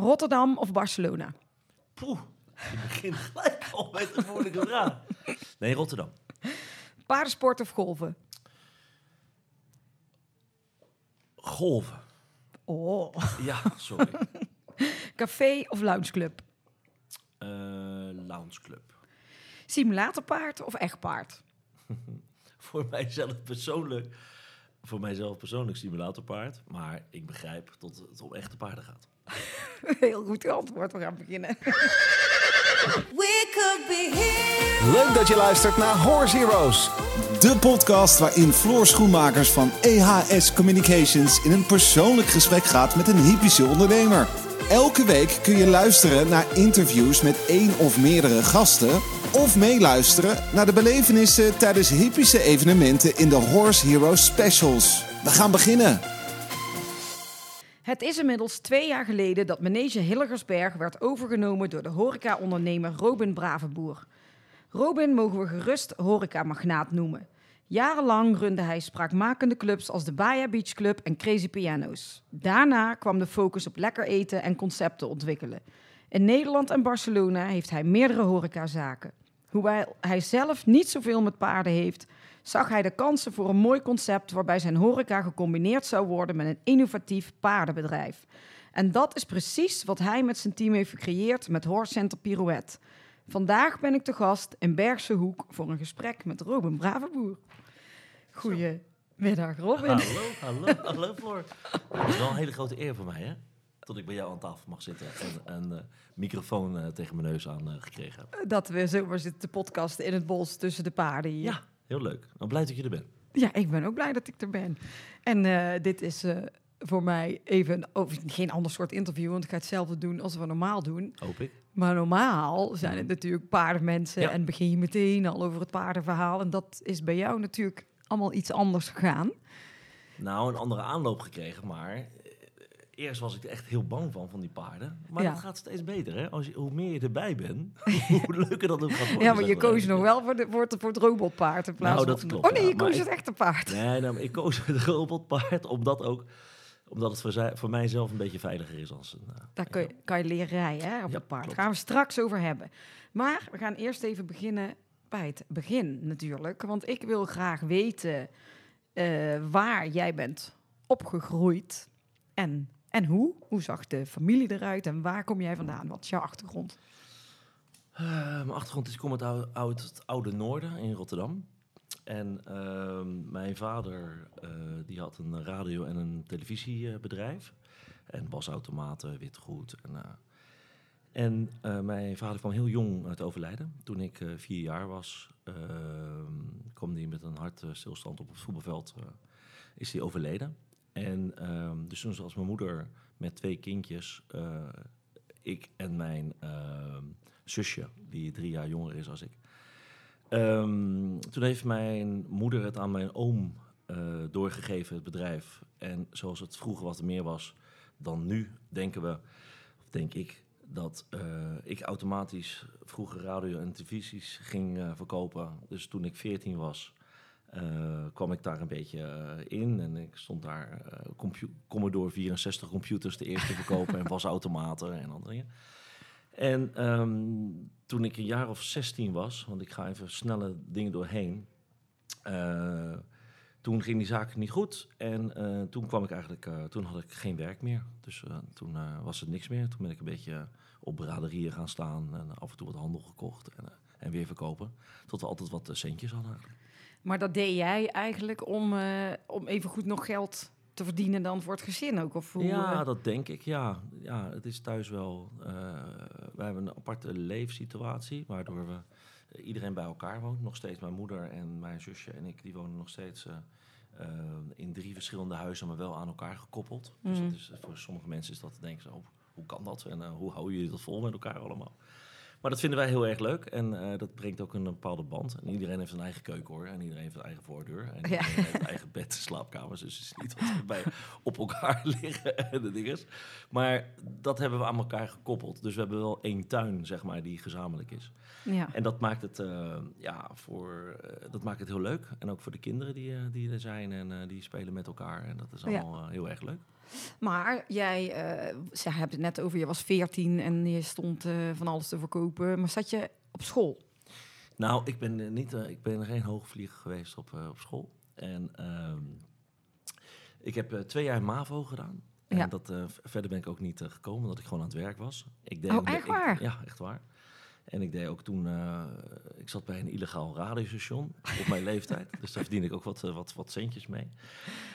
Rotterdam of Barcelona? Poeh, je begint gelijk al met een moeilijke vraag. Nee, Rotterdam. Paardensport of golven? Golven. Oh. Ja, sorry. Café of loungeclub? Eh loungeclub. Simulatorpaard of echt paard? Voor mijzelf persoonlijk, voor mijzelf persoonlijk simulatorpaard. Maar ik begrijp dat het om echte paarden gaat. Heel goed antwoord, we gaan beginnen. We could be here. Leuk dat je luistert naar Horse Heroes. De podcast waarin Floor Schoenmakers van EHS Communications in een persoonlijk gesprek gaat met een hypische ondernemer. Elke week kun je luisteren naar interviews met één of meerdere gasten. Of meeluisteren naar de belevenissen tijdens hypische evenementen in de Horse Heroes Specials. We gaan beginnen. Het is inmiddels twee jaar geleden dat Manege Hilligersberg werd overgenomen door de horeca-ondernemer Robin Bravenboer. Robin mogen we gerust horecamagnaat noemen. Jarenlang runde hij spraakmakende clubs als de Baja Beach Club en Crazy Pianos. Daarna kwam de focus op lekker eten en concepten ontwikkelen. In Nederland en Barcelona heeft hij meerdere horecazaken. Hoewel hij zelf niet zoveel met paarden heeft, zag hij de kansen voor een mooi concept waarbij zijn horeca gecombineerd zou worden met een innovatief paardenbedrijf. En dat is precies wat hij met zijn team heeft gecreëerd met Horse Center Pirouette. Vandaag ben ik te gast in Bergse Hoek voor een gesprek met Robin Bravenboer. Goedemiddag, Robin. Hallo, hallo, hallo Floor. Het is wel een hele grote eer voor mij, hè? Dat ik bij jou aan tafel mag zitten en een eh, microfoon eh, tegen mijn neus aan eh, gekregen heb. Dat we zomaar zitten te podcasten in het bos tussen de paarden hier. Ja, heel leuk. Nou, blij dat je er bent. Ja, ik ben ook blij dat ik er ben. En eh, dit is eh, voor mij even oh, geen ander soort interview, want ik ga hetzelfde doen als we normaal doen. Hoop ik. Maar normaal zijn het natuurlijk paardenmensen Ja. en begin je meteen al over het paardenverhaal. En dat is bij jou natuurlijk allemaal iets anders gegaan. Nou, een andere aanloop gekregen, maar eerst was ik er echt heel bang van, van die paarden. Maar Ja. dat gaat steeds beter, hè? Als je, hoe meer je erbij bent, hoe leuker dat ook gaat worden. Ja, maar je koos nog wel voor, de, voor, het, voor het robotpaard in plaats Nou, dat van... klopt, oh nee, je koos ik- het echte paard. Nee, nou, ik koos het robotpaard, omdat ook omdat het voor, zij, voor mij zelf een beetje veiliger is als een... eh, Daar kun je, kan je leren rijden hè, op Ja, het paard. Daar gaan we straks over hebben. Maar we gaan eerst even beginnen bij het begin natuurlijk. Want ik wil graag weten eh, waar jij bent opgegroeid en, en hoe. Hoe zag de familie eruit en waar kom jij vandaan? Wat is jouw achtergrond? Eh, mijn achtergrond is, ik kom uit, het oude noorden in Rotterdam. En ehm, mijn vader eh, die had een radio- en een televisiebedrijf. En wasautomaten, witgoed. En, eh, en mijn vader kwam heel jong uit overlijden. Toen ik vier jaar was, ehm, kwam hij met een hartstilstand op het voetbalveld. is hij overleden. En ehm, dus toen was mijn moeder met twee kindjes, eh, ik en mijn ehm, zusje, die drie jaar jonger is als ik. Ehm, toen heeft mijn moeder het aan mijn oom eh, doorgegeven, het bedrijf. En zoals het vroeger wat meer was dan nu, denken we, of denk ik, dat eh, ik automatisch vroeger radio en televisies ging verkopen. Dus toen ik 14 was, eh, kwam ik daar een beetje eh, in. En ik stond daar eh, Commodore 64 computers de eerste te verkopen en wasautomaten en andere dingen. En ehm, toen ik een jaar of 16 was, want ik ga even snelle dingen doorheen. toen ging die zaak niet goed en toen kwam ik eigenlijk, toen had ik geen werk meer. Dus toen was het niks meer. Toen ben ik een beetje op braderieën gaan staan en af en toe wat handel gekocht en, en weer verkopen. Tot we altijd wat centjes hadden eigenlijk. Maar dat deed jij eigenlijk om, eh, om even goed nog geld te verdienen dan voor het gezin ook? Of hoe, Ja, eh, dat denk ik. Ja, ja het is thuis wel. eh we hebben een aparte leefsituatie, waardoor we iedereen bij elkaar woont. Nog steeds mijn moeder en mijn zusje en ik, die wonen nog steeds in drie verschillende huizen, maar wel aan elkaar gekoppeld. Dus Mhm. dat is, voor sommige mensen is dat denken ze, oh, hoe kan dat? En hoe houden jullie dat vol met elkaar allemaal? Maar dat vinden wij heel erg leuk en eh, dat brengt ook een bepaalde band. En iedereen heeft een eigen keuken hoor, en iedereen heeft een eigen voordeur. En iedereen heeft een eigen bed, slaapkamers. Dus het is niet dat we bij op elkaar liggen en de dinges. Maar dat hebben we aan elkaar gekoppeld. Dus we hebben wel één tuin, zeg maar, die gezamenlijk is. ja. En dat maakt het, eh, ja, voor, eh, dat maakt het heel leuk. En ook voor de kinderen die, die er zijn en die spelen met elkaar. En dat is allemaal heel erg leuk. Maar jij, eh ze hebben het net over, je was 14 en je stond eh, van alles te verkopen. Maar zat je op school? Nou, ik ben, eh, niet, ik ben geen hoogvlieger geweest op, op school. En ehm, ik heb twee jaar MAVO gedaan. En Ja. dat, verder ben ik ook niet gekomen, omdat ik gewoon aan het werk was. Ik deed Oh, echt ik- waar? ja, echt waar. En ik deed ook toen, eh, ik zat bij een illegaal radiostation op mijn leeftijd. Dus daar verdiende ik ook wat, eh, wat, wat centjes mee.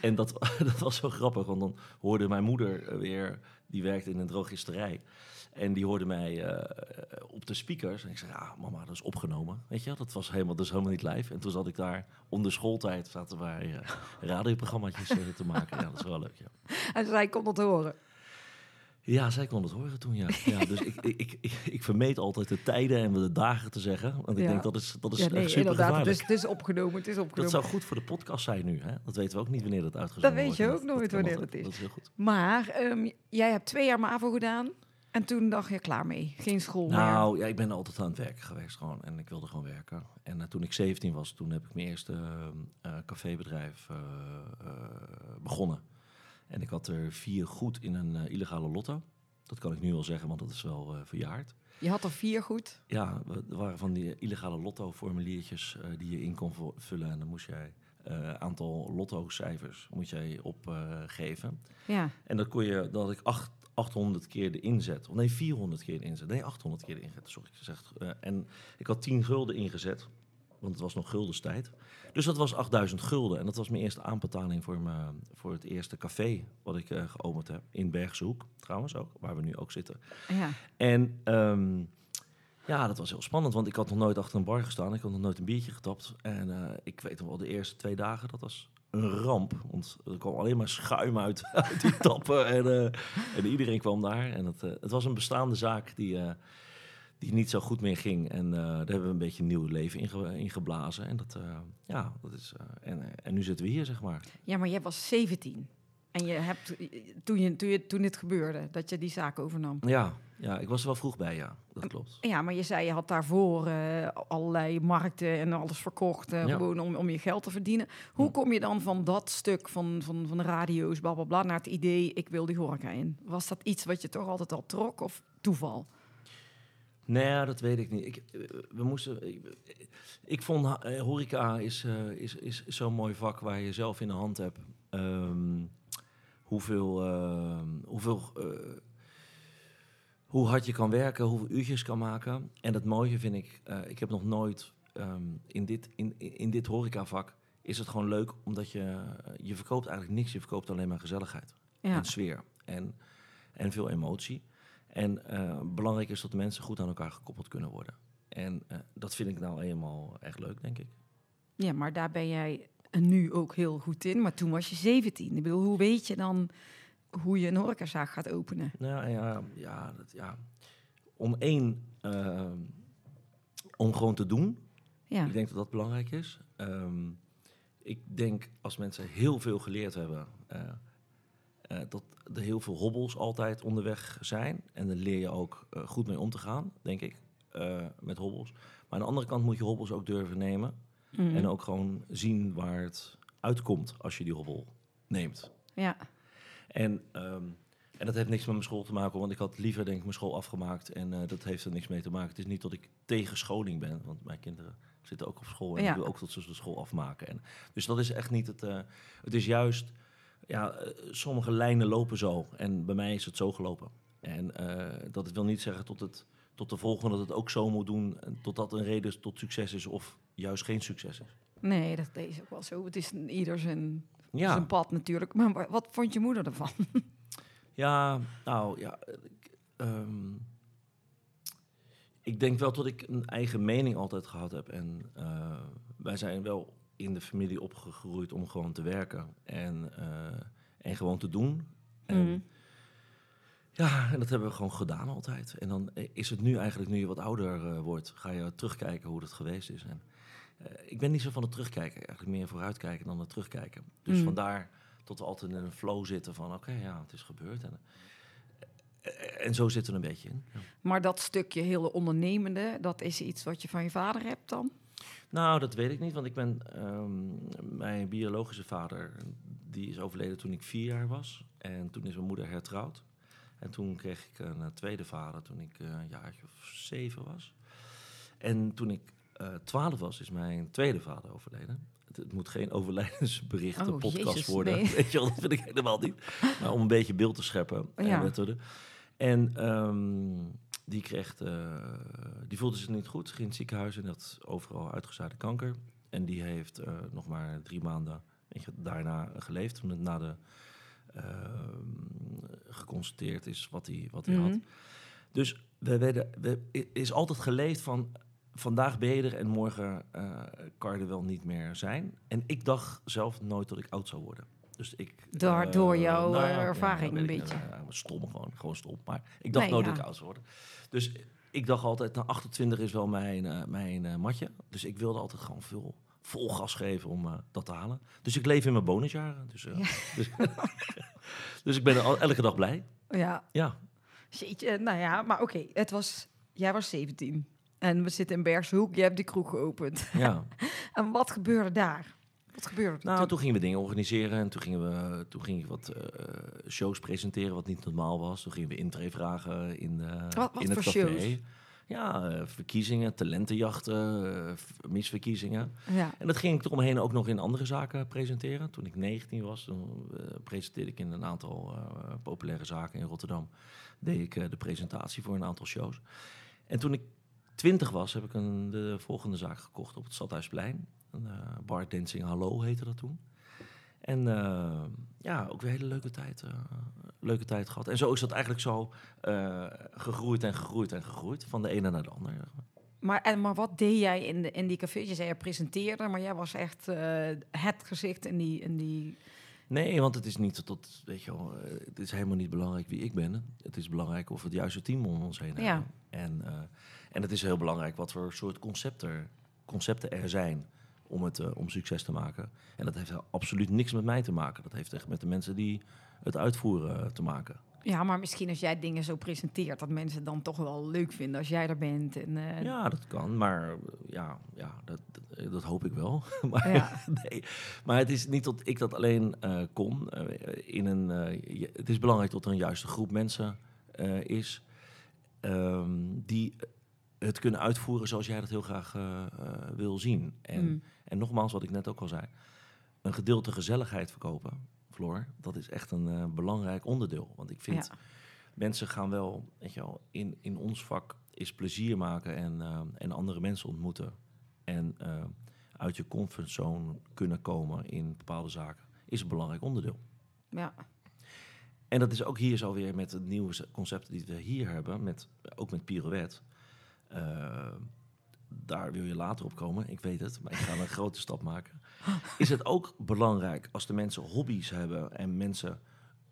En dat, dat was zo grappig, want dan hoorde mijn moeder weer, die werkte in een drogisterij. En die hoorde mij eh, op de speakers. En ik zei, ja, mama, dat is opgenomen. Weet je, dat was helemaal, dat is helemaal niet live. En toen zat ik daar, onder schooltijd, zaten wij radioprogramma's eh, te maken. Ja, dat is wel leuk, ja. En zij kon het horen. Ja, zij kon het horen toen, ja. ja dus ik, ik, ik, ik, vermeed altijd de tijden en de dagen te zeggen. Want ik Ja. denk, dat is, dat is Ja, echt nee, super inderdaad. Het gevaarlijk. is, het is opgenomen, het is opgenomen. Dat zou goed voor de podcast zijn nu, hè? Dat weten we ook niet wanneer dat uitgezonden Dat wordt. weet je ook nooit wanneer het is. Dat is heel goed. Maar ehm, jij hebt twee jaar MAVO gedaan. En toen dacht je, klaar mee. Geen school meer. Nou, ja, ik ben altijd aan het werken geweest gewoon. En ik wilde gewoon werken. En eh, toen ik 17 was, toen heb ik mijn eerste eh, cafébedrijf eh, begonnen. En ik had er vier goed in een eh, illegale lotto. Dat kan ik nu wel zeggen, want dat is wel eh, verjaard. Je had er vier goed. Ja, er waren van die illegale lotto-formuliertjes eh, die je in kon vullen. En dan moest jij eh aantal lotto-cijfers moet jij opgeven. Ja. en dan kon je, dat had ik acht, 800 keer de inzet. Of nee, 400 keer de inzet. Nee, 800 keer de inzet, sorry gezegd. En ik had 10 gulden ingezet, want het was nog guldenstijd. Dus dat was 8000 gulden. En dat was mijn eerste aanbetaling voor, mijn, voor het eerste café wat ik eh geopend heb. In Bergse Hoek, trouwens ook, waar we nu ook zitten. ja. En ehm, ja, dat was heel spannend, want ik had nog nooit achter een bar gestaan. Ik had nog nooit een biertje getapt. En eh, ik weet nog wel, de eerste twee dagen, dat was een ramp. Want er kwam alleen maar schuim uit, uit die tappen. En, eh, en iedereen kwam daar. En het, het was een bestaande zaak die, die niet zo goed meer ging. En eh, daar hebben we een beetje een nieuw leven in, ge- in geblazen. En, dat, eh, ja, dat is, eh, en, en nu zitten we hier, zeg maar. ja, maar jij was 17. En je hebt, toen, je, toen, je, toen dit gebeurde, dat je die zaak overnam. Ja, ja, ik was er wel vroeg bij, ja. Dat klopt. Ja, maar je zei je had daarvoor allerlei markten en alles verkocht. Ja. Gewoon om, om je geld te verdienen. Hoe kom je dan van dat stuk van, van, van de radio's, bla bla bla, naar het idee: ik wil die horeca in? Was dat iets wat je toch altijd al trok of toeval? Nee, dat weet ik niet. Ik, eh, we moesten, ik, ik vond eh, horeca is, eh, is, is, zo'n mooi vak waar je zelf in de hand hebt. ehm, hoeveel, ehm, hoeveel, eh, hoe hard je kan werken, hoeveel uurtjes kan maken. En het mooie vind ik, eh, ik heb nog nooit ehm, in, dit, in, in dit horecavak is het gewoon leuk omdat je, je verkoopt eigenlijk niks. Je verkoopt alleen maar gezelligheid Ja, en sfeer en, en veel emotie. En eh, belangrijk is dat mensen goed aan elkaar gekoppeld kunnen worden. En eh, dat vind ik nou eenmaal echt leuk, denk ik. ja maar daar ben jij nu ook heel goed in. Maar toen was je 17. Ik bedoel, hoe weet je dan hoe je een horecazaak gaat openen? Nou ja, ja, dat, ja. om één, eh, om gewoon te doen. Ja, Ik denk dat dat belangrijk is. Ehm, ik denk als mensen heel veel geleerd hebben, eh, eh, dat er heel veel hobbels altijd onderweg zijn. En dan leer je ook eh, goed mee om te gaan, denk ik, eh, met hobbels. Maar aan de andere kant moet je hobbels ook durven nemen. Mhm. En ook gewoon zien waar het uitkomt als je die hobbel neemt. ja. En, ehm, en dat heeft niks met mijn school te maken, want ik had liever denk ik mijn school afgemaakt. En dat heeft er niks mee te maken. Het is niet dat ik tegen scholing ben, want mijn kinderen zitten ook op school. En Ja. ik wil ook dat ze de school afmaken. En, dus dat is echt niet het... het is juist... Ja, eh, sommige lijnen lopen zo. En bij mij is het zo gelopen. En eh, dat wil niet zeggen tot, het, tot de volgende dat het ook zo moet doen. En totdat een reden tot succes is of juist geen succes is. Nee, dat is ook wel zo. Het is een- ieder zijn, Ja. zijn pad natuurlijk. Maar wa- wat vond je moeder ervan? Ja, nou ja. Ik, ehm, ik denk wel dat ik een eigen mening altijd gehad heb. En eh, wij zijn wel in de familie opgegroeid om gewoon te werken en, eh, en gewoon te doen. En, Mhm. Ja, en dat hebben we gewoon gedaan altijd. En dan is het nu eigenlijk, nu je wat ouder eh, wordt, ga je terugkijken hoe dat geweest is. En, eh, ik ben niet zo van het terugkijken, eigenlijk meer vooruitkijken dan het terugkijken. Dus Mm. vandaar dat we altijd in een flow zitten van, oké, ja, het is gebeurd. En, eh, en zo zitten we een beetje in. Ja. Maar dat stukje hele ondernemende, dat is iets wat je van je vader hebt dan? Nou, dat weet ik niet, want ik ben... ehm, mijn biologische vader, die is overleden toen ik vier jaar was. En toen is mijn moeder hertrouwd. En toen kreeg ik een eh, tweede vader toen ik eh, een jaartje of zeven was. En toen ik eh, twaalf was, is mijn tweede vader overleden. Het, het moet geen overlijdensberichten Oh, podcast jezus, worden. nee. Weet je wel, dat vind ik helemaal niet. Maar om een beetje beeld te scheppen. Ja. En ehm, die kreeg, die voelde zich niet goed. Ging in het ziekenhuis en had overal uitgezaaide kanker. En die heeft eh, nog maar drie maanden daarna geleefd. Het na de ehm, geconstateerd is wat hij, wat hij Mhm. had. Dus we werden, we, is altijd geleefd van vandaag ben je er en morgen eh, kan je er wel niet meer zijn. En ik dacht zelf nooit dat ik oud zou worden. Dus ik, Door- eh, door jouw, nou eh, ervaring een beetje. eh, ja, stom gewoon, gewoon stom. Maar ik dacht Nee, nooit dat ik oud zou worden. Dus ik dacht altijd, nou 28 is wel mijn, eh, mijn eh, matje. Dus ik wilde altijd gewoon veel vol gas geven om eh, dat te halen. Dus ik leef in mijn bonusjaren. Dus, eh, dus, dus ik ben al, elke dag blij. Ja, Ja, jeetje, nou ja, maar oké, het was, jij was 17 en we zitten in Bergshoek, je hebt die kroeg geopend. ja. En wat gebeurde daar? Wat gebeurde er Nou, toen? toen gingen we dingen organiseren en toen gingen we toen ging ik wat eh, shows presenteren wat niet normaal was. Toen gingen we intree vragen in, eh Wat- wat in het café. shows? Ja, eh, verkiezingen, talentenjachten, eh, misverkiezingen. Ja, En dat ging ik eromheen ook nog in andere zaken presenteren. Toen ik 19 was, toen eh, presenteerde ik in een aantal eh, populaire zaken in Rotterdam. Deed ik eh, de presentatie voor een aantal shows. En toen ik 20 was, heb ik een, de volgende zaak gekocht op het Stadhuisplein. Eh, bar Dancing Hallo heette dat toen. En eh, ja, ook weer een hele leuke tijd, eh, leuke tijd gehad. En zo is dat eigenlijk zo gegroeid en gegroeid en gegroeid. Van de ene naar de ander. maar, en, maar wat deed jij in, de, in die cafés? Je zei je presenteerde, maar jij was echt het gezicht in die, in die... Nee, want het is niet tot, weet je wel, het is helemaal niet belangrijk wie ik ben. Het is belangrijk of we het juiste team om ons heen Ja. hebben. En, eh, en het is heel belangrijk wat voor soort concepten, concepten er zijn om het eh, om succes te maken. En dat heeft absoluut niks met mij te maken. Dat heeft echt met de mensen die het uitvoeren eh, te maken. Ja, maar misschien als jij dingen zo presenteert, dat mensen dan toch wel leuk vinden als jij er bent. En, eh, Ja, dat kan, maar ja, ja dat, dat, hoop ik wel. maar, Ja. nee. maar het is niet dat ik dat alleen eh, kon. In een, het is belangrijk dat er een juiste groep mensen is ehm, die het kunnen uitvoeren zoals jij dat heel graag eh, eh, wil zien. En, Mm. en nogmaals, wat ik net ook al zei, een gedeelte gezelligheid verkopen, Floor, dat is echt een eh, belangrijk onderdeel. Want ik vind Ja. mensen gaan wel, weet je wel, in, in ons vak is plezier maken en, en andere mensen ontmoeten. En uit je comfortzone kunnen komen in bepaalde zaken, is een belangrijk onderdeel. ja. En dat is ook hier zo weer met het nieuwe concept die we hier hebben, met, ook met Pirouette. Eh, daar wil je later op komen, ik weet het, maar ik ga een grote stap maken. Is het ook belangrijk als de mensen hobby's hebben en mensen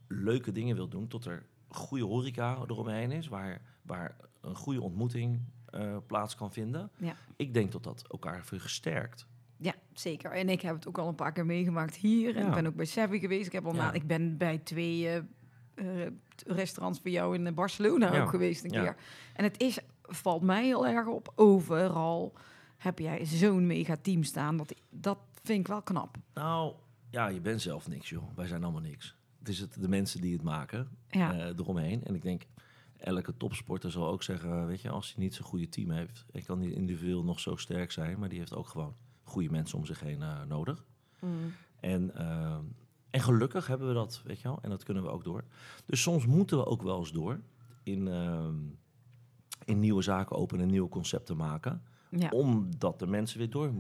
leuke dingen wil doen, tot er goede horeca eromheen is, waar, waar een goede ontmoeting eh, plaats kan vinden. Ja. Ik denk dat dat elkaar versterkt. Ja, zeker. En ik heb het ook al een paar keer meegemaakt hier. En ik ben ook bij Savvy geweest. Ik, heb al Ja. na, ik ben bij twee eh, restaurants bij jou in Barcelona ook geweest een keer. En het is, valt mij heel erg op, overal heb jij zo'n mega team staan. Dat, dat vind ik wel knap. Nou, ja, je bent zelf niks, joh. Wij zijn allemaal niks. Het is het, de mensen die het maken Ja. eh, eromheen. En ik denk, elke topsporter zal ook zeggen, weet je, als hij niet zo'n goede team heeft, ik kan niet individueel nog zo sterk zijn, maar die heeft ook gewoon goede mensen om zich heen eh, nodig. En, eh, en gelukkig hebben we dat, weet je wel, en dat kunnen we ook door. Dus soms moeten we ook wel eens door in, ehm, in nieuwe zaken openen, nieuwe concepten maken Ja. omdat de mensen weer door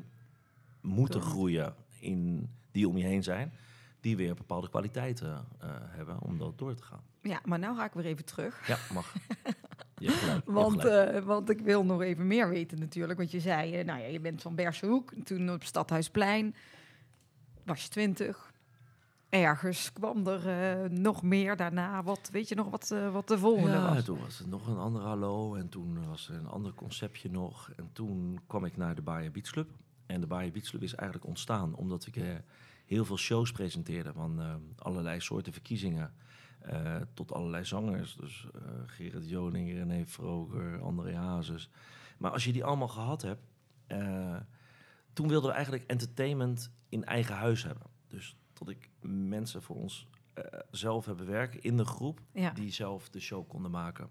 moeten groeien in, die om je heen zijn, die weer bepaalde kwaliteiten eh, hebben om dat door te gaan. ja, maar nou ga ik weer even terug. Ja, mag. Gelijk. Want, eh, want ik wil nog even meer weten natuurlijk. Want je zei, eh, nou ja, je bent van Bersenhoek. Toen op Stadhuisplein was je twintig. Ergens kwam er eh, nog meer daarna. Wat, weet je nog wat, eh, wat de volgende ja, was? toen was het nog een ander hallo en toen was er een ander conceptje nog. En toen kwam ik naar de Bayer Beach Club. En de Bayer Beach Club is eigenlijk ontstaan omdat ik eh, heel veel shows presenteerde van allerlei soorten verkiezingen. tot allerlei zangers, dus Gerrit Joning, René Vroger, André Hazes. Maar als je die allemaal gehad hebt, toen wilden we eigenlijk entertainment in eigen huis hebben. Dus tot ik mensen voor ons eh, zelf hebben werken in de groep Ja. die zelf de show konden maken.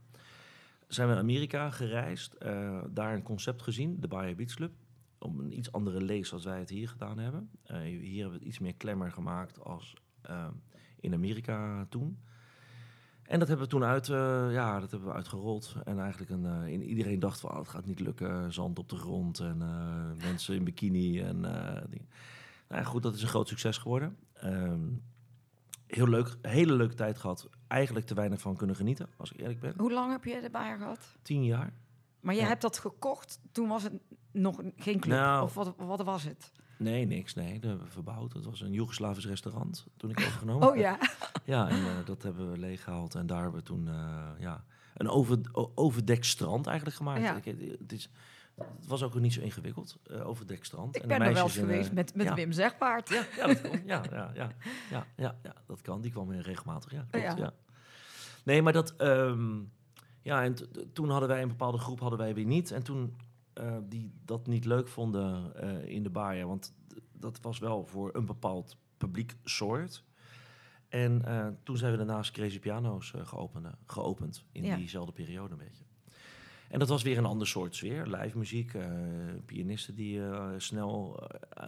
Zijn we naar Amerika gereisd, eh, daar een concept gezien, de Bahia Beach Club. Om een iets andere lees als wij het hier gedaan hebben. Eh, hier hebben we het iets meer klemmer gemaakt als in Amerika toen. En dat hebben we toen uit, ja, dat hebben we uitgerold. En eigenlijk een, in- iedereen dacht van, oh, het gaat niet lukken. Zand op de grond en mensen in bikini en dingen. Nou goed, dat is een groot succes geworden. Ehm, heel leuk, hele leuke tijd gehad. Eigenlijk te weinig van kunnen genieten, als ik eerlijk ben. Hoe lang heb je erbij gehad? Tien jaar. Maar je Ja. hebt dat gekocht, toen was het nog geen club. Nou. of wat, wat was het? Nee, niks. Nee, dat hebben we verbouwd. Het was een Joegoslavisch restaurant toen ik overgenomen. Oh ja. Ja, en eh, dat hebben we leeggehaald. En daar hebben we toen eh, ja, een over, overdekt strand eigenlijk gemaakt. Ja. Ik, het, is, het was ook niet zo ingewikkeld, eh overdekt strand. Ik En de ben er wel in, eh, geweest met, met ja. Wim Zegpaard. Ja, ja, dat kon. Ja, ja, ja, ja, ja, dat kan. Die kwam weer regelmatig. Ja, klopt, Ja. Nee, maar dat... ehm, ja, en toen hadden wij een bepaalde groep hadden wij weer niet. En toen eh, die dat niet leuk vonden in de baia. Want dat was wel voor een bepaald publiek soort. En toen zijn we daarnaast Crazy Piano's geopend, geopend. In Ja. diezelfde periode een beetje. En dat was weer een ander soort sfeer. Live muziek, eh, pianisten die eh, snel eh,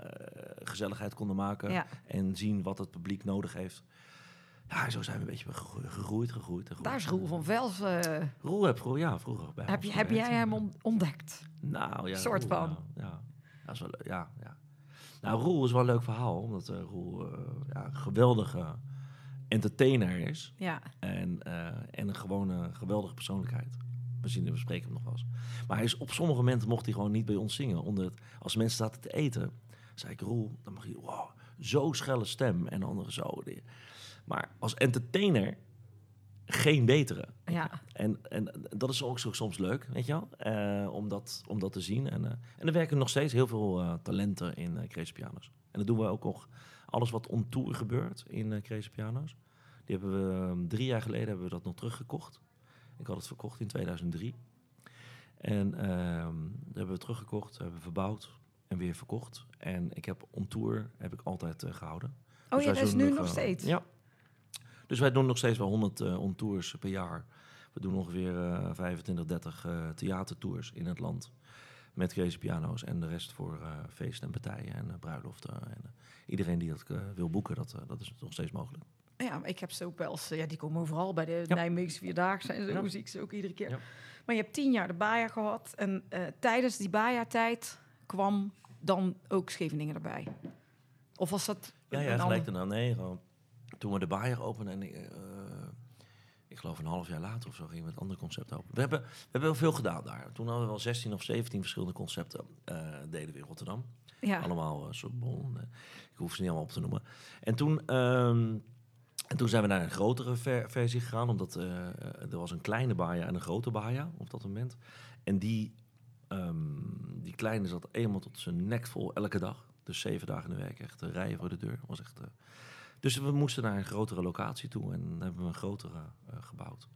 gezelligheid konden maken Ja. en zien wat het publiek nodig heeft. Ja, zo zijn we een beetje gegro- gegroeid, gegroeid. gegroeid. Daar is Roel van Vels. Roel heb vroeger, ja, vroeger bij heb, je, jij hem on- ontdekt? Nou ja, soort Roel, van? Ja, ja. Ja, is wel ja, ja. Nou, Roel is wel een leuk verhaal, omdat Roel ja, een geweldige entertainer is. Ja. En, en een gewone geweldige persoonlijkheid. We, zien, we spreken hem nog wel eens. Maar hij is, op sommige momenten mocht hij gewoon niet bij ons zingen. Onder het, als mensen zaten te eten, zei ik, Roel, dan mag je, wow, zo schelle stem. En anderen zo. Maar als entertainer, geen betere. Ja. En, en dat is ook zo soms leuk, weet je wel, eh, om, dat, om dat te zien. En, eh, en er werken nog steeds heel veel eh, talenten in eh Crazy Piano's. En dat doen we ook nog. Alles wat on tour gebeurt in eh Crazy Piano's. Die hebben we eh, drie jaar geleden hebben we dat nog teruggekocht. Ik had het verkocht in 2003. En dat hebben we teruggekocht, hebben we verbouwd en weer verkocht. En ik heb on tour heb ik altijd eh, gehouden. Oh Dus ja, dat is nu nog eh, steeds. Ja. Dus wij doen nog steeds wel 100 eh on tours per jaar. We doen ongeveer eh 25, 30 eh, theatertours in het land. Met Crazy Piano's en de rest voor feesten en partijen en bruiloften. En, iedereen die dat wil boeken, dat, dat is nog steeds mogelijk. Ja, ik heb ze ook wel eens, eh, ja, die komen overal bij de Ja. Nijmeegse Vierdaagse en zo Ja. zie ik ze ook iedere keer. Ja. Maar je hebt tien jaar de Baja gehad en eh, tijdens die Baja-tijd kwam dan ook Scheveningen erbij. Of was dat Ja, ja, gelijk daarna. Nee, gewoon toen we de Bayer openden en ik, eh, ik geloof een half jaar later of zo gingen we het andere concept open. We hebben, we hebben wel veel gedaan daar. Toen hadden we wel 16 of 17 verschillende concepten deden we in Rotterdam. Ja, Allemaal uh, ik hoef ze niet allemaal op te noemen. En toen, ehm, en toen zijn we naar een grotere ver- versie gegaan. Omdat eh, eh, er was een kleine baia en een grote baia op dat moment. En die, ehm, die kleine zat eenmaal tot zijn nek vol elke dag. Dus zeven dagen in de week. Echt eh, rijden voor de deur. Was echt, dus we moesten naar een grotere locatie toe. En hebben we een grotere gebouwd.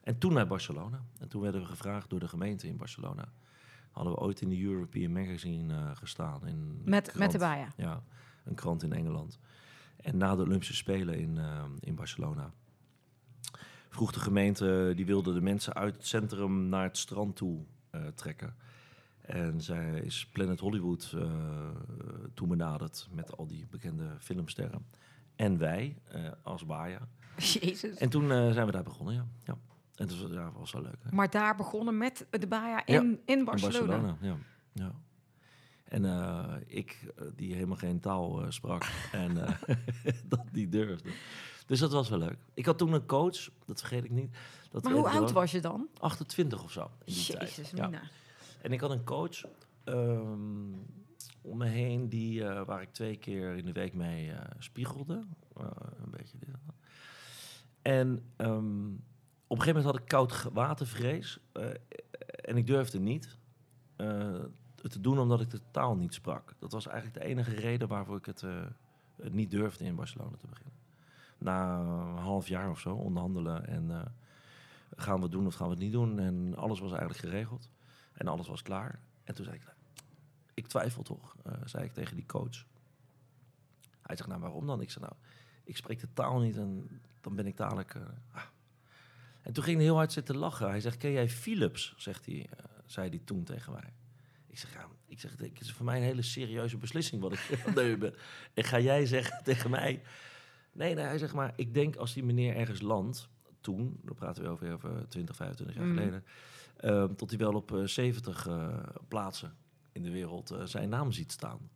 En toen naar Barcelona. En toen werden we gevraagd door de gemeente in Barcelona. Hadden we ooit in de European Magazine gestaan. In met, met de Baja. Ja, een krant in Engeland. En na de Olympische Spelen in, eh, in Barcelona vroeg de gemeente, die wilde de mensen uit het centrum naar het strand toe eh, trekken. En zij is Planet Hollywood eh toen benaderd met al die bekende filmsterren. En wij als Baja. Jezus. En toen zijn we daar begonnen, ja. ja. En dat was, ja, was wel leuk. Hè? Maar daar begonnen met de Baja in, Ja, in In Barcelona. ja. ja. En eh, ik, eh, die helemaal geen taal eh, sprak en dat niet durfde. Dus dat was wel leuk. Ik had toen een coach, dat vergeet ik niet. Dat Maar hoe oud was je dan? 28 of zo. In die tijd. Jezus, Ja. Mina. En ik had een coach ehm, om me heen die, waar ik twee keer in de week mee spiegelde. Een beetje dit. en ehm, op een gegeven moment had ik koud watervrees. en ik durfde niet te doen omdat ik de taal niet sprak. Dat was eigenlijk de enige reden waarvoor ik het eh, niet durfde in Barcelona te beginnen. Na een half jaar of zo onderhandelen en eh, gaan we het doen of gaan we het niet doen. En alles was eigenlijk geregeld. En alles was klaar. En toen zei ik, ik twijfel toch, eh, zei ik tegen die coach. Hij zegt, nou waarom dan? Ik zei, nou, ik spreek de taal niet en dan ben ik dadelijk... ah. En toen ging hij heel hard zitten lachen. Hij zegt, ken jij Philips? Zegt hij, zei hij toen tegen mij. Ik zeg, ja, ik zeg, het is voor mij een hele serieuze beslissing wat ik aan het ben. En ga jij zeggen tegen mij... Nee, nee, hij zegt maar, ik denk als die meneer ergens landt, toen, dan praten we over, over 20, 25 jaar Mm. geleden, eh, tot hij wel op eh, 70 eh, plaatsen in de wereld eh, zijn naam ziet staan.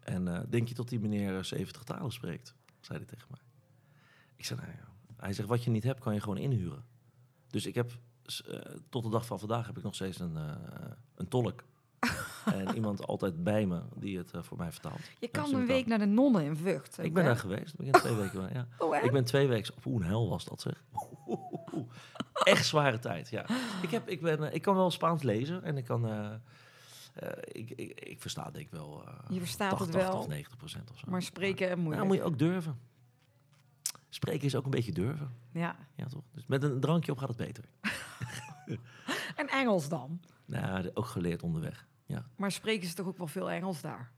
En eh, denk je tot die meneer eh, 70 talen spreekt? Zei hij tegen mij. Ik zei, nou ja. Hij zegt, wat je niet hebt, kan je gewoon inhuren. Dus ik heb, eh, tot de dag van vandaag heb ik nog steeds een, eh, een tolk. en iemand altijd bij me die het eh, voor mij vertaalt. Je kan een week naar de nonnen in Vught. Ik ben daar geweest. Ik ben twee weken. Ja. Oh? Ik ben twee weken. Op hoe een hel was dat zeg. Echt zware tijd. Ja. Ik, heb, ik, ben, ik kan wel Spaans lezen en ik kan. ik, ik, ik versta denk ik wel. Je verstaat 80, het wel, 80, 90 procent of zo. Maar spreken Ja, moeilijk. moet je ook durven. Spreken is ook een beetje durven. Ja. Ja, toch? Dus met een drankje op gaat het beter. En Engels dan? Nou, ook geleerd onderweg. Ja. Maar spreken ze toch ook wel veel Engels daar?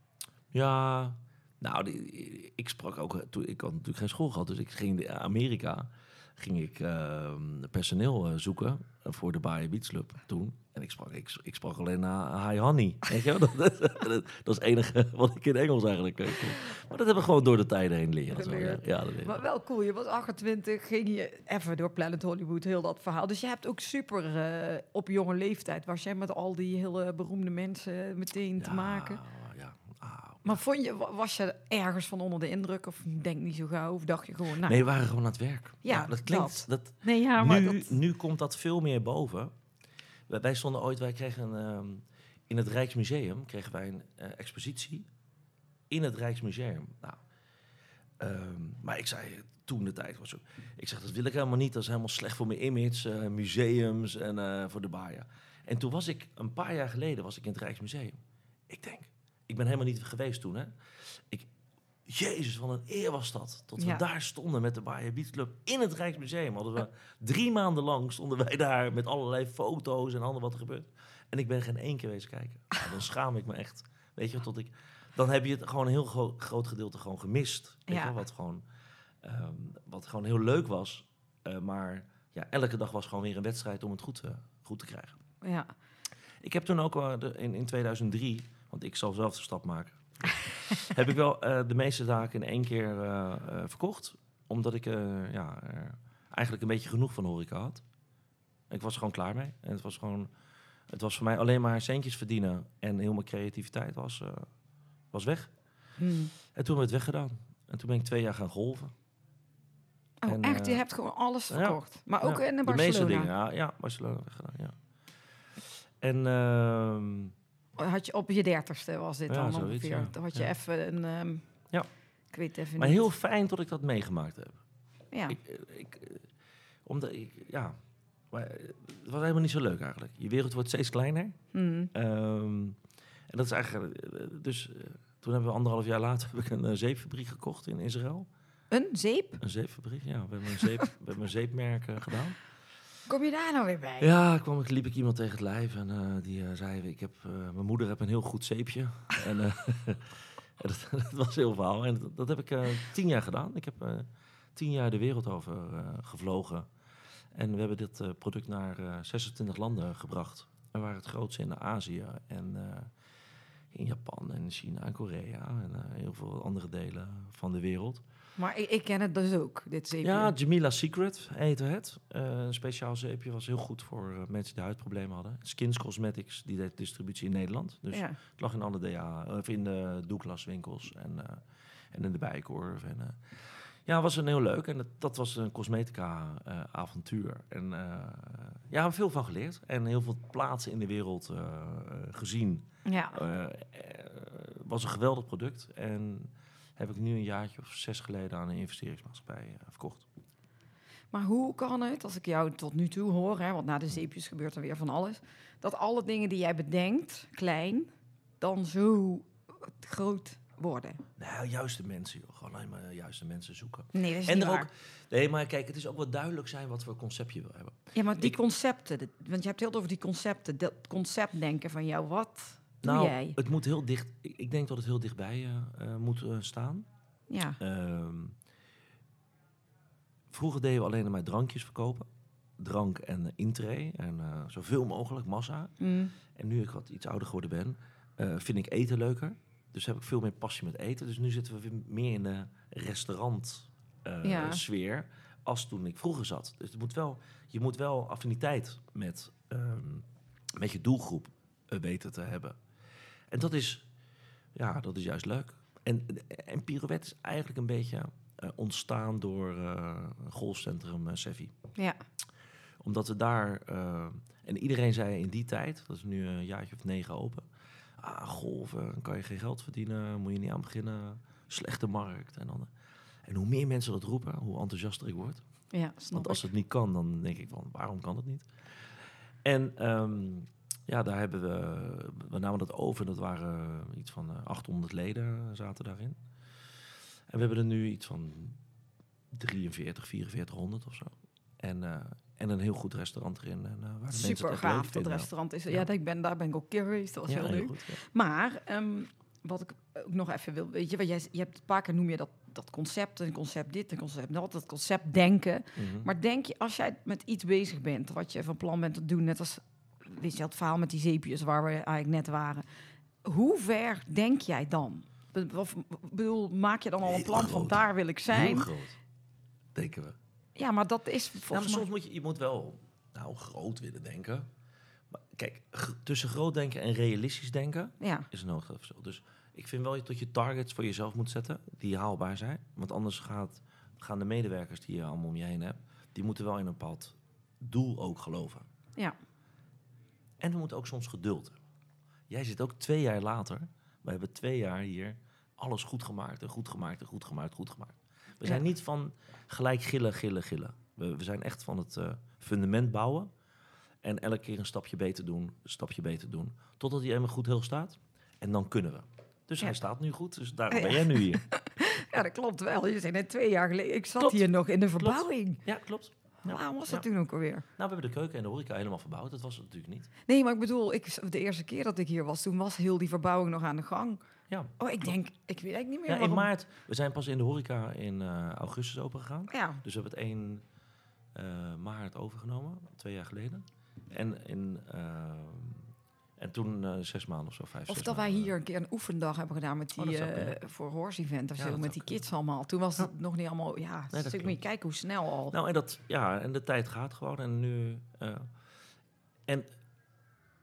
Ja, nou, die, ik sprak ook, eh, toen, ik had natuurlijk geen school gehad, dus ik ging in Amerika, ging ik ehm, personeel eh, zoeken voor de Bayer Beach Club toen. En ik sprak, ik, ik sprak alleen naar Hi Honey, weet je wel? Dat, dat, dat is het enige wat ik in Engels eigenlijk eh, kon. Maar dat hebben we gewoon door de tijden heen leren. zo, ja. Ja, dat. Maar wel cool, je was 28, ging je even door Planet Hollywood, heel dat verhaal. Dus je hebt ook super, eh, op jonge leeftijd was jij met al die hele beroemde mensen meteen te Ja, maken. Ja, ah, Maar vond je, wa- was je ergens van onder de indruk of denk niet zo gauw? Of dacht je gewoon, nou, Nee, we waren gewoon aan het werk. Ja, dat klinkt... Dat. nee, ja, maar nu, dat... nu komt dat veel meer boven. Wij, stonden ooit, wij kregen ehm, in het Rijksmuseum kregen wij een eh, expositie in het Rijksmuseum. Nou, ehm, maar ik zei toen de tijd was zo. Ik zeg dat wil ik helemaal niet. Dat is helemaal slecht voor mijn image, eh, museums en eh, voor de baia. En toen was ik een paar jaar geleden was ik in het Rijksmuseum. Ik denk, ik ben helemaal niet geweest toen. Hè. Ik, Jezus, wat een eer was dat. Dat we Ja. daar stonden met de Bayer Beach Club in het Rijksmuseum. Hadden we drie maanden lang stonden wij daar met allerlei foto's en allemaal wat er gebeurt. En ik ben geen één keer wezen kijken. Nou, dan schaam ik me echt. Weet je, tot ik. Dan heb je het gewoon een heel gro- groot gedeelte gewoon gemist. Weet Ja. je, wel, wat gewoon, ehm, wat gewoon heel leuk was. Eh, maar ja, elke dag was gewoon weer een wedstrijd om het goed, te goed te krijgen. Ja. Ik heb toen ook de, in, in 2003, want ik zal zelf de stap maken, heb ik wel eh, de meeste zaken in één keer eh, eh, verkocht. Omdat ik ja, eigenlijk een beetje genoeg van horeca had. Ik was er gewoon klaar mee. En het was gewoon, het was voor mij alleen maar centjes verdienen en heel mijn creativiteit was, was weg. Hm. En toen hebben we het weggedaan. En toen ben ik twee jaar gaan golven. Oh, En, echt? Je hebt gewoon alles ja. verkocht. Maar ook Ja, in De meeste Barcelona. dingen, ja, ja Barcelona weggedaan, ja. En ehm, Had je op je dertigste was dit Ja, dan zoiets, ongeveer. ja. Dan had je Ja. even een... ehm, Ja. Ik weet even maar niet. heel fijn dat ik dat meegemaakt heb. Ja. Ik, eh, ik, eh, omdat ik, ja, maar eh, het was helemaal niet zo leuk eigenlijk. Je wereld wordt steeds kleiner. Hm. Ehm, en dat is eigenlijk, dus toen hebben we anderhalf jaar later heb ik een zeepfabriek gekocht in Israël. Een zeep? Een zeepfabriek, ja. We hebben een, zeep, we hebben een zeepmerk gedaan. Kom je daar nou weer bij? Ja, kwam, ik liep ik iemand tegen het lijf en eh, die eh, zei, ik heb, eh, mijn moeder heeft een heel goed zeepje. en en dat, dat was heel verhaal. En dat, dat heb ik tien jaar gedaan. Ik heb tien jaar de wereld over gevlogen. En we hebben dit product naar eh, 26 landen gebracht. We waren het grootste in Azië en in Japan en China en Korea en eh, heel veel andere delen van de wereld. Maar ik, ik ken het dus ook, dit zeepje. Ja, Jamila Secret heette het. Eh, een speciaal zeepje was heel goed voor eh, mensen die huidproblemen hadden. Skins Cosmetics, die deed distributie in Nederland. Dus Ja. het lag in alle DA, of in de Douglas winkels en, en in de Bijenkorf. En, ja, was een heel leuk. En dat, dat was een cosmetica eh, avontuur. En eh, ja, we hebben veel van geleerd. En heel veel plaatsen in de wereld eh, gezien. Ja. Was een geweldig product. En heb ik nu een jaartje of zes geleden aan een investeringsmaatschappij verkocht. Maar hoe kan het, als ik jou tot nu toe hoor, hè, want na de zeepjes gebeurt er weer van alles, dat alle dingen die jij bedenkt, klein, dan zo groot worden? Nou, juiste mensen, joh. Gewoon alleen maar de juiste mensen zoeken. Nee, dat is En niet er waar. ook, nee, maar kijk, het is ook wel duidelijk zijn wat voor concept je wil hebben. Ja, maar die ik- concepten, want je hebt heel veel over die concepten, dat conceptdenken van jou, wat doe nou, jij? het moet heel dicht. Ik, denk dat het heel dichtbij eh, eh, moet eh, staan. Ja, Ehm, vroeger deden we alleen maar drankjes verkopen. Drank en uh, intree. En eh, zoveel mogelijk, massa. Mm. En nu ik wat iets ouder geworden ben, eh, vind ik eten leuker. Dus heb ik veel meer passie met eten. Dus nu zitten we weer meer in de restaurant eh, Ja. sfeer als toen ik vroeger zat. Dus het moet wel, je moet wel affiniteit met, ehm, met je doelgroep eh, weten te hebben. En dat is, ja, dat is juist leuk. En, en Pirouette is eigenlijk een beetje eh, ontstaan door golfcentrum Sevi Ja. omdat we daar... en iedereen zei in die tijd, dat is nu een jaartje of negen open... Ah, golven, dan kan je geen geld verdienen, moet je niet aan beginnen. Slechte markt. En, dan, en hoe meer mensen dat roepen, hoe enthousiaster ik word. Ja, snap Want als ik. het niet kan, dan denk ik van, waarom kan het niet? En ehm, ja, daar hebben we... We namen dat over, dat waren iets van eh, 800 leden zaten daarin. En we hebben er nu iets van 43, 4400 of zo. En, eh, en een heel goed restaurant erin. En, eh, waar de Super gaaf, dat vinden. restaurant is. Ja, Ja. ik ben, daar ben ik ook keer geweest, dat was Ja, heel heel leuk. goed, ja. Maar ehm, wat ik ook nog even wil, weet je, wat jij, je hebt een paar keer noem je dat, dat concept, een concept dit, een concept dat, dat concept denken. Mhm. Maar denk je, als jij met iets bezig bent, wat je van plan bent te doen, net als weet je, het verhaal met die zeepjes waar we eigenlijk net waren, hoe ver denk jij dan? Of bedoel, maak je dan al een plan van daar wil ik zijn? Heel groot, denken we. Ja, maar dat is maar volgens soms mij... moet je, je moet wel nou, groot willen denken. Maar kijk, tussen groot denken en realistisch denken Ja, is een groot verschil. Dus ik vind wel dat je targets voor jezelf moet zetten die haalbaar zijn. Want anders gaat, gaan de medewerkers die je allemaal om je heen hebt, die moeten wel in een bepaald doel ook geloven. ja, En we moeten ook soms geduld hebben. Jij zit ook twee jaar later. We hebben twee jaar hier alles goed gemaakt en goed gemaakt en goed gemaakt, goed gemaakt. We zijn niet van gelijk gillen, gillen, gillen. We, we zijn echt van het eh, fundament bouwen. En elke keer een stapje beter doen, een stapje beter doen. Totdat hij helemaal goed heel staat. En dan kunnen we. Dus Ja. hij staat nu goed, dus daarom Ja. ben jij nu hier. ja, dat klopt wel. Je zei net twee jaar geleden, ik zat Klopt. hier nog in de verbouwing. Ja, klopt. Ja. Waarom was dat toen ook alweer? Nou, we hebben de keuken en de horeca helemaal verbouwd. Dat was het natuurlijk niet. Nee, maar ik bedoel, ik, de eerste keer dat ik hier was, toen was heel die verbouwing nog aan de gang. Ja. Oh, ik denk, ik weet eigenlijk niet meer ja in maart, we zijn pas in de horeca in eh, augustus open gegaan. Ja, Dus we hebben het 1 eh, maart overgenomen, twee jaar geleden. En, in, eh, en toen zes maanden of zo, vijf, of dat wij hier een keer een oefendag hebben gedaan met Oh, die, kunnen. voor Horse Event of Ja, zo, met die kids allemaal. Toen was het nog niet allemaal, ja, dat dus moet je kijken hoe snel al. Nou, en, dat, ja, en de tijd gaat gewoon. En nu... en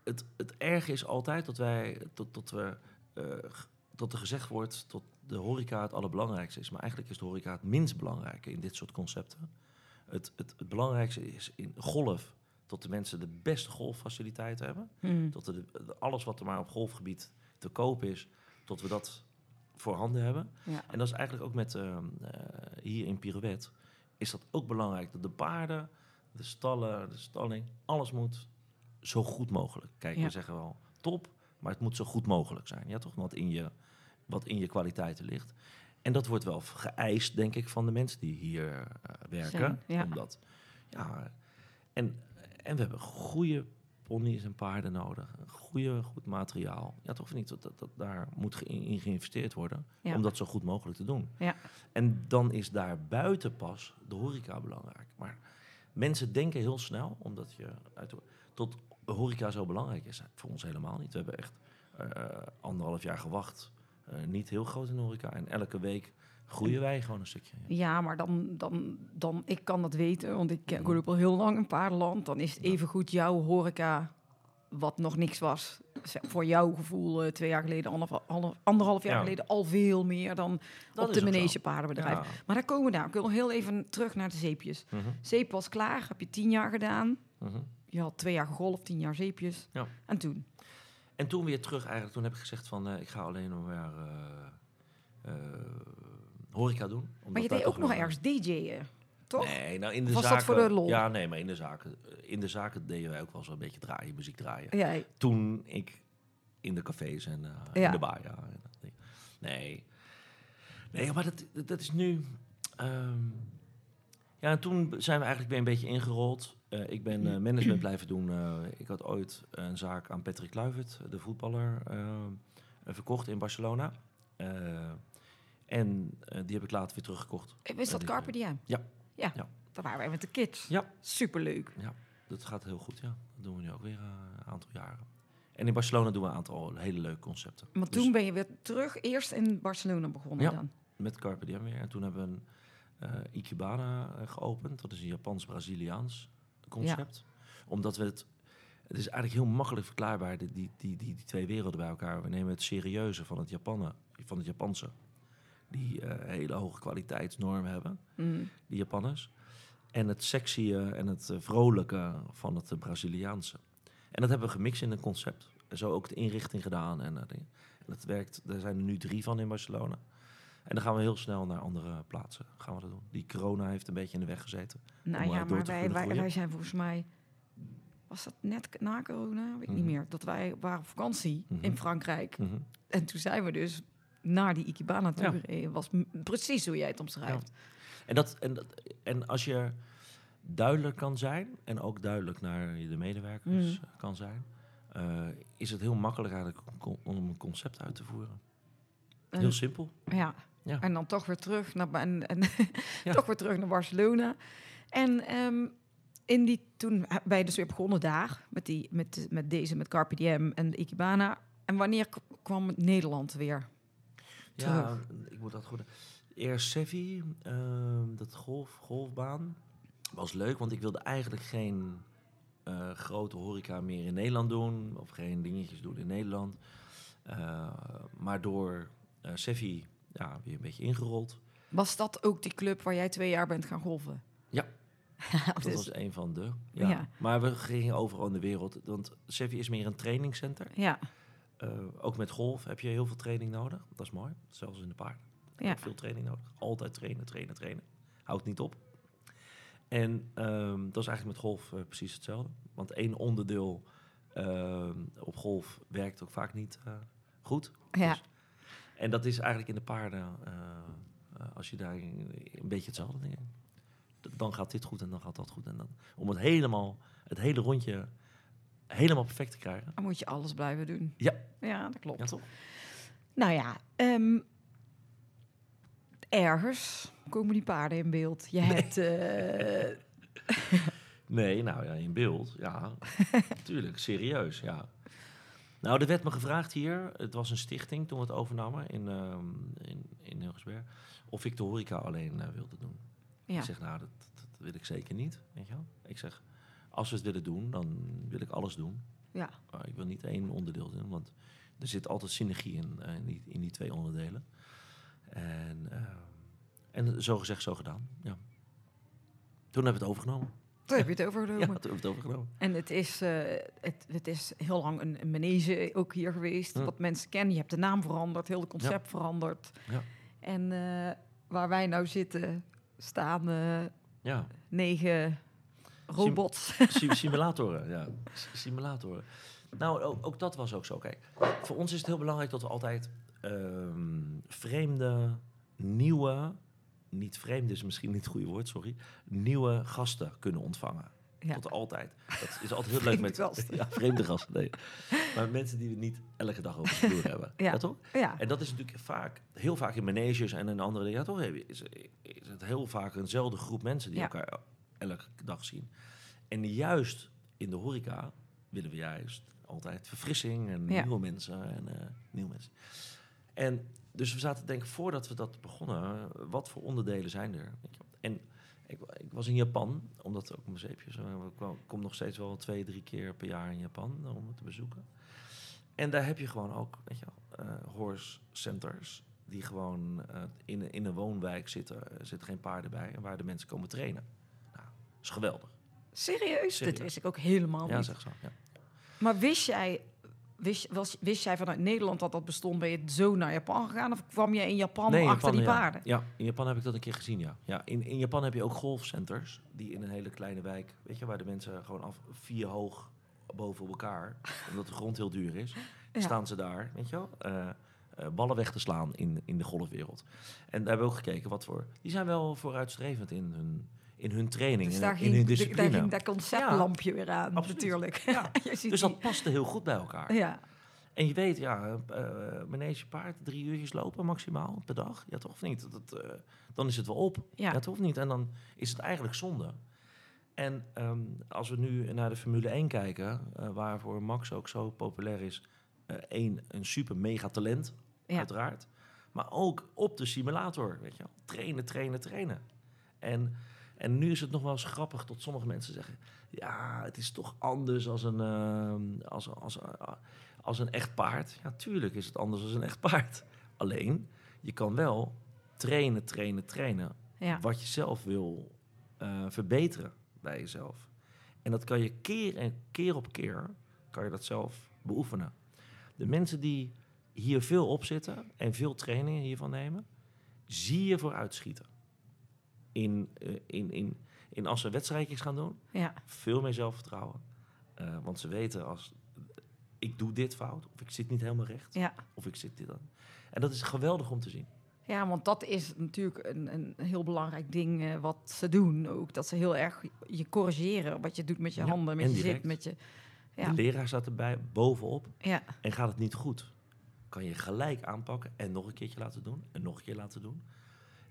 het, het erge is altijd dat wij... Dat, dat, we, dat er gezegd wordt dat de horeca het allerbelangrijkste is. Maar eigenlijk is de horeca het minst belangrijke in dit soort concepten. Het, het, het belangrijkste is in golf... dat de mensen de beste golffaciliteiten hebben. Hmm. Dat de, alles wat er maar op golfgebied te koop is, tot we dat voorhanden hebben. Ja. En dat is eigenlijk ook met ehm, eh, hier in Pirouette, is dat ook belangrijk. Dat de paarden, de stallen, de stalling, alles moet zo goed mogelijk. Kijk, Ja. we zeggen wel top, maar het moet zo goed mogelijk zijn. Ja, toch? Wat in je, wat in je kwaliteiten ligt. En dat wordt wel geëist, denk ik, van de mensen die hier eh, werken. Zijn, ja. Omdat, ja, en, en we hebben goede ponies en paarden nodig. Goede, goed materiaal. Ja, toch niet? Dat, dat, dat daar moet ge- in geïnvesteerd worden Ja. om dat zo goed mogelijk te doen. Ja. En dan is daar buiten pas de horeca belangrijk. Maar mensen denken heel snel, omdat je uit, tot horeca zo belangrijk is. Voor ons helemaal niet. We hebben echt eh, anderhalf jaar gewacht. Eh, niet heel groot in de horeca. En elke week groeien wij gewoon een stukje. Ja, maar dan, dan, dan, ik kan dat weten, want ik ken- Mhm. ik loop al heel lang in paardenland. Dan is het evengoed jouw horeca, wat nog niks was, voor jouw gevoel eh, twee jaar geleden, anderhalf, ander- anderhalf jaar Ja. geleden, al veel meer dan Dat op de ook. Manege Paardenbedrijf. Ja. Maar daar komen we daar. Ik wil nog heel even terug naar de zeepjes. Mhm, Zeep was klaar, heb je tien jaar gedaan. mhm. Je had twee jaar gegolfd, tien jaar zeepjes. Ja. En toen? En toen weer terug eigenlijk. Toen heb ik gezegd van eh, ik ga alleen nog maar eh, horeca doen. omdat Maar je deed ook nog ergens DJ'en, toch? Nee, nou in de was dat zaken... voor de lol? Ja, nee, maar in de zaken, in de zaken deden wij ook wel zo een beetje draaien, muziek draaien. Ja, Toen ik in de cafés en eh, Ja. in de bar, ja. dat. Nee. Nee, maar dat, dat- dat is nu... ehm, ja, en toen zijn we eigenlijk weer een beetje ingerold. Eh, ik ben eh, management blijven doen. Eh, ik had ooit een zaak aan Patrick Kluivert, de voetballer, verkocht in Barcelona. En die heb ik later weer teruggekocht. is dat Carpe Diem? Ja. Ja, Ja. daar waren wij met de kids. Ja. Superleuk. Ja, dat gaat heel goed, ja. Dat doen we nu ook weer een aantal jaren. En in Barcelona doen we een aantal hele leuke concepten. Want Dus toen ben je weer terug, eerst in Barcelona begonnen Ja. dan. Met Carpe Diem weer. En toen hebben we een Ikebana geopend. Dat is een Japans-Braziliaans concept. Omdat we het... Het is eigenlijk heel makkelijk verklaarbaar, die, die, die, die, die twee werelden bij elkaar. We nemen het serieuze van het, Japanen, van het Japanse. Die eh, hele hoge kwaliteitsnorm hebben, Mm. die Japanners. En het sexy en het eh, vrolijke van het eh, Braziliaanse. En dat hebben we gemixt in een concept. En zo ook de inrichting gedaan. En, en dat werkt. Er zijn er nu drie van in Barcelona. En dan gaan we heel snel naar andere plaatsen. Gaan we dat doen. Die corona heeft een beetje in de weg gezeten. Nou Om, eh, ja, maar wij, wij, wij zijn volgens mij... Was dat net na corona? Weet ik niet Mhm. meer. Dat wij waren op vakantie Mhm. in Frankrijk. Mhm. En toen zijn we dus naar die Ikebana toe Ja. gereden. Was precies hoe jij het omschrijft. En, dat, en, dat, en als je duidelijk kan zijn en ook duidelijk naar de medewerkers Mhm. eh, kan zijn, eh, is het heel makkelijk eigenlijk om, een concept uit te voeren. En- Heel simpel. Ja. Ja. En dan toch weer terug naar, en, en Ja. toch weer terug naar Barcelona. En ehm, in die, toen ben je dus weer begonnen daar, met, die, met, met deze, met Carpe Diem en de Ikebana. En wanneer kwam Nederland weer? Ja, ik moet dat goed. Eerst Sevi, ehm, dat golf, golfbaan, was leuk, want ik wilde eigenlijk geen eh, grote horeca meer in Nederland doen, of geen dingetjes doen in Nederland. Eh, maar door eh Sevi ja, weer een beetje ingerold. Was dat ook die club waar jij twee jaar bent gaan golven? Ja. Dat Dus- was een van de. Ja. Ja. Maar we gingen overal in de wereld. Want Sevi is meer een trainingscenter. ja, Eh, ook met golf heb je heel veel training nodig. Dat is mooi. Zelfs in de paard. Ja. Ook veel training nodig. Altijd trainen, trainen, trainen. Houdt niet op. En ehm, dat is eigenlijk met golf eh, precies hetzelfde. Want één onderdeel ehm, op golf werkt ook vaak niet eh, goed. ja. Dus- en dat is eigenlijk in de paarden, eh, eh, als je daar een, beetje hetzelfde ding. Dan gaat dit goed en dan gaat dat goed. En dan, om het helemaal, het hele rondje helemaal perfect te krijgen. Dan moet je alles blijven doen. Ja. Ja, dat klopt. Ja, toch? Nou ja, ehm, ergens komen die paarden in beeld. Je hebt... eh, Nee, nou ja, in beeld, ja. Tuurlijk, serieus, ja. Nou, er werd me gevraagd hier, het was een stichting toen we het overnamen in, ehm in, in Hilgersberg, of ik de horeca alleen eh, wilde doen. ja. Ik zeg, nou, dat, dat wil ik zeker niet, weet je wel. Ik zeg, als we het willen doen, dan wil ik alles doen. ja. Ik wil niet één onderdeel doen, want er zit altijd synergie in, eh, in, die, in die twee onderdelen. En, ehm, en zo gezegd, zo gedaan, ja. Toen hebben we het overgenomen. Toen heb je het hebben we het overgenomen. En het is, eh, het, het is heel lang een, een manege ook hier geweest. Wat mensen kennen. Je hebt de naam veranderd, heel het concept veranderd. Ja. En eh, waar wij nou zitten, staan eh, Ja, negen robots. Sim- simulatoren, ja. Simulatoren. Nou, ook, ook dat was ook zo. Kijk, voor ons is het heel belangrijk dat we altijd ehm, vreemde, nieuwe, niet vreemde is misschien niet het goede woord, sorry, nieuwe gasten kunnen ontvangen. Ja. Tot altijd. Dat is altijd heel leuk met Vreemde gasten. Ja, vreemde gasten. Nee. Maar mensen die we niet elke dag over de vloer hebben. Ja. Ja. toch? Ja, En dat is natuurlijk vaak, heel vaak in maneges en in andere dingen. Ja, toch is, is het heel vaak eenzelfde groep mensen die elkaar elke dag zien. En juist in de horeca willen we juist altijd verfrissing en nieuwe mensen en eh, nieuwe mensen. En dus we zaten te denken, voordat we dat begonnen, wat voor onderdelen zijn er? En ik, ik was in Japan, omdat ook mijn zeepjes, eh, ik kom nog steeds wel twee, drie keer per jaar in Japan om het te bezoeken. En daar heb je gewoon ook, weet je wel, eh, horse centers die gewoon eh, in, in een woonwijk zitten. Er zitten geen paarden bij en waar de mensen komen trainen. Nou, dat is geweldig. serieus? Serieus. wist ik ook helemaal Ja, niet. zeg zo. Ja. Maar wist jij, wist, was, wist jij vanuit Nederland dat dat bestond? Ben je zo naar Japan gegaan? Of kwam je in Japan achter die ja. paarden? Ja, in Japan heb ik dat een keer gezien, ja. ja in, in Japan heb je ook golfcenters die in een hele kleine wijk, weet je, waar de mensen gewoon af vier hoog boven elkaar, omdat de grond heel duur is, Ja. staan ze daar, weet je wel, eh, ballen weg te slaan in, in de golfwereld. En daar hebben we ook gekeken wat voor. Die zijn wel vooruitstrevend in hun, in hun training, Dus in, daar in ging, hun de- daar discipline. ging dat conceptlampje weer aan, Absoluut. natuurlijk. Ja. Je ziet Dus dat paste heel goed bij elkaar. Ja, En je weet, ja, eh manege paard, drie uurtjes lopen maximaal per dag. Ja, toch of niet? Dat, eh, dan is het wel op. Ja. Ja. toch of niet? En dan is het eigenlijk zonde. En ehm, als we nu naar de Formule 1 kijken, eh, waarvoor Max ook zo populair is. Eén, een super mega talent, Ja. uiteraard. Maar ook op de simulator, weet je wel. Trainen, trainen, trainen. En, en nu is het nog wel eens grappig tot sommige mensen zeggen... ja, het is toch anders als een, ehm, als, als, als een echt paard. Ja, tuurlijk is het anders als een echt paard. Alleen, je kan wel trainen, trainen, trainen... Ja. wat je zelf wil eh, verbeteren bij jezelf. En dat kan je keer en keer op keer... kan je dat zelf beoefenen. De mensen die hier veel op zitten en veel trainingen hiervan nemen, zie je vooruitschieten. In, eh, in, in, in als ze wedstrijdjes gaan doen, Ja. veel meer zelfvertrouwen. Eh, want ze weten als ik doe dit fout, of ik zit niet helemaal recht, Ja. of ik zit dit dan. En dat is geweldig om te zien. ja, want dat is natuurlijk een, een heel belangrijk ding eh, wat ze doen ook. Dat ze heel erg je corrigeren wat je doet met je Ja, handen, met je zit, met je... De Ja. leraar staat erbij bovenop ja, en gaat het niet goed. Kan je gelijk aanpakken en nog een keertje laten doen en nog een keer laten doen.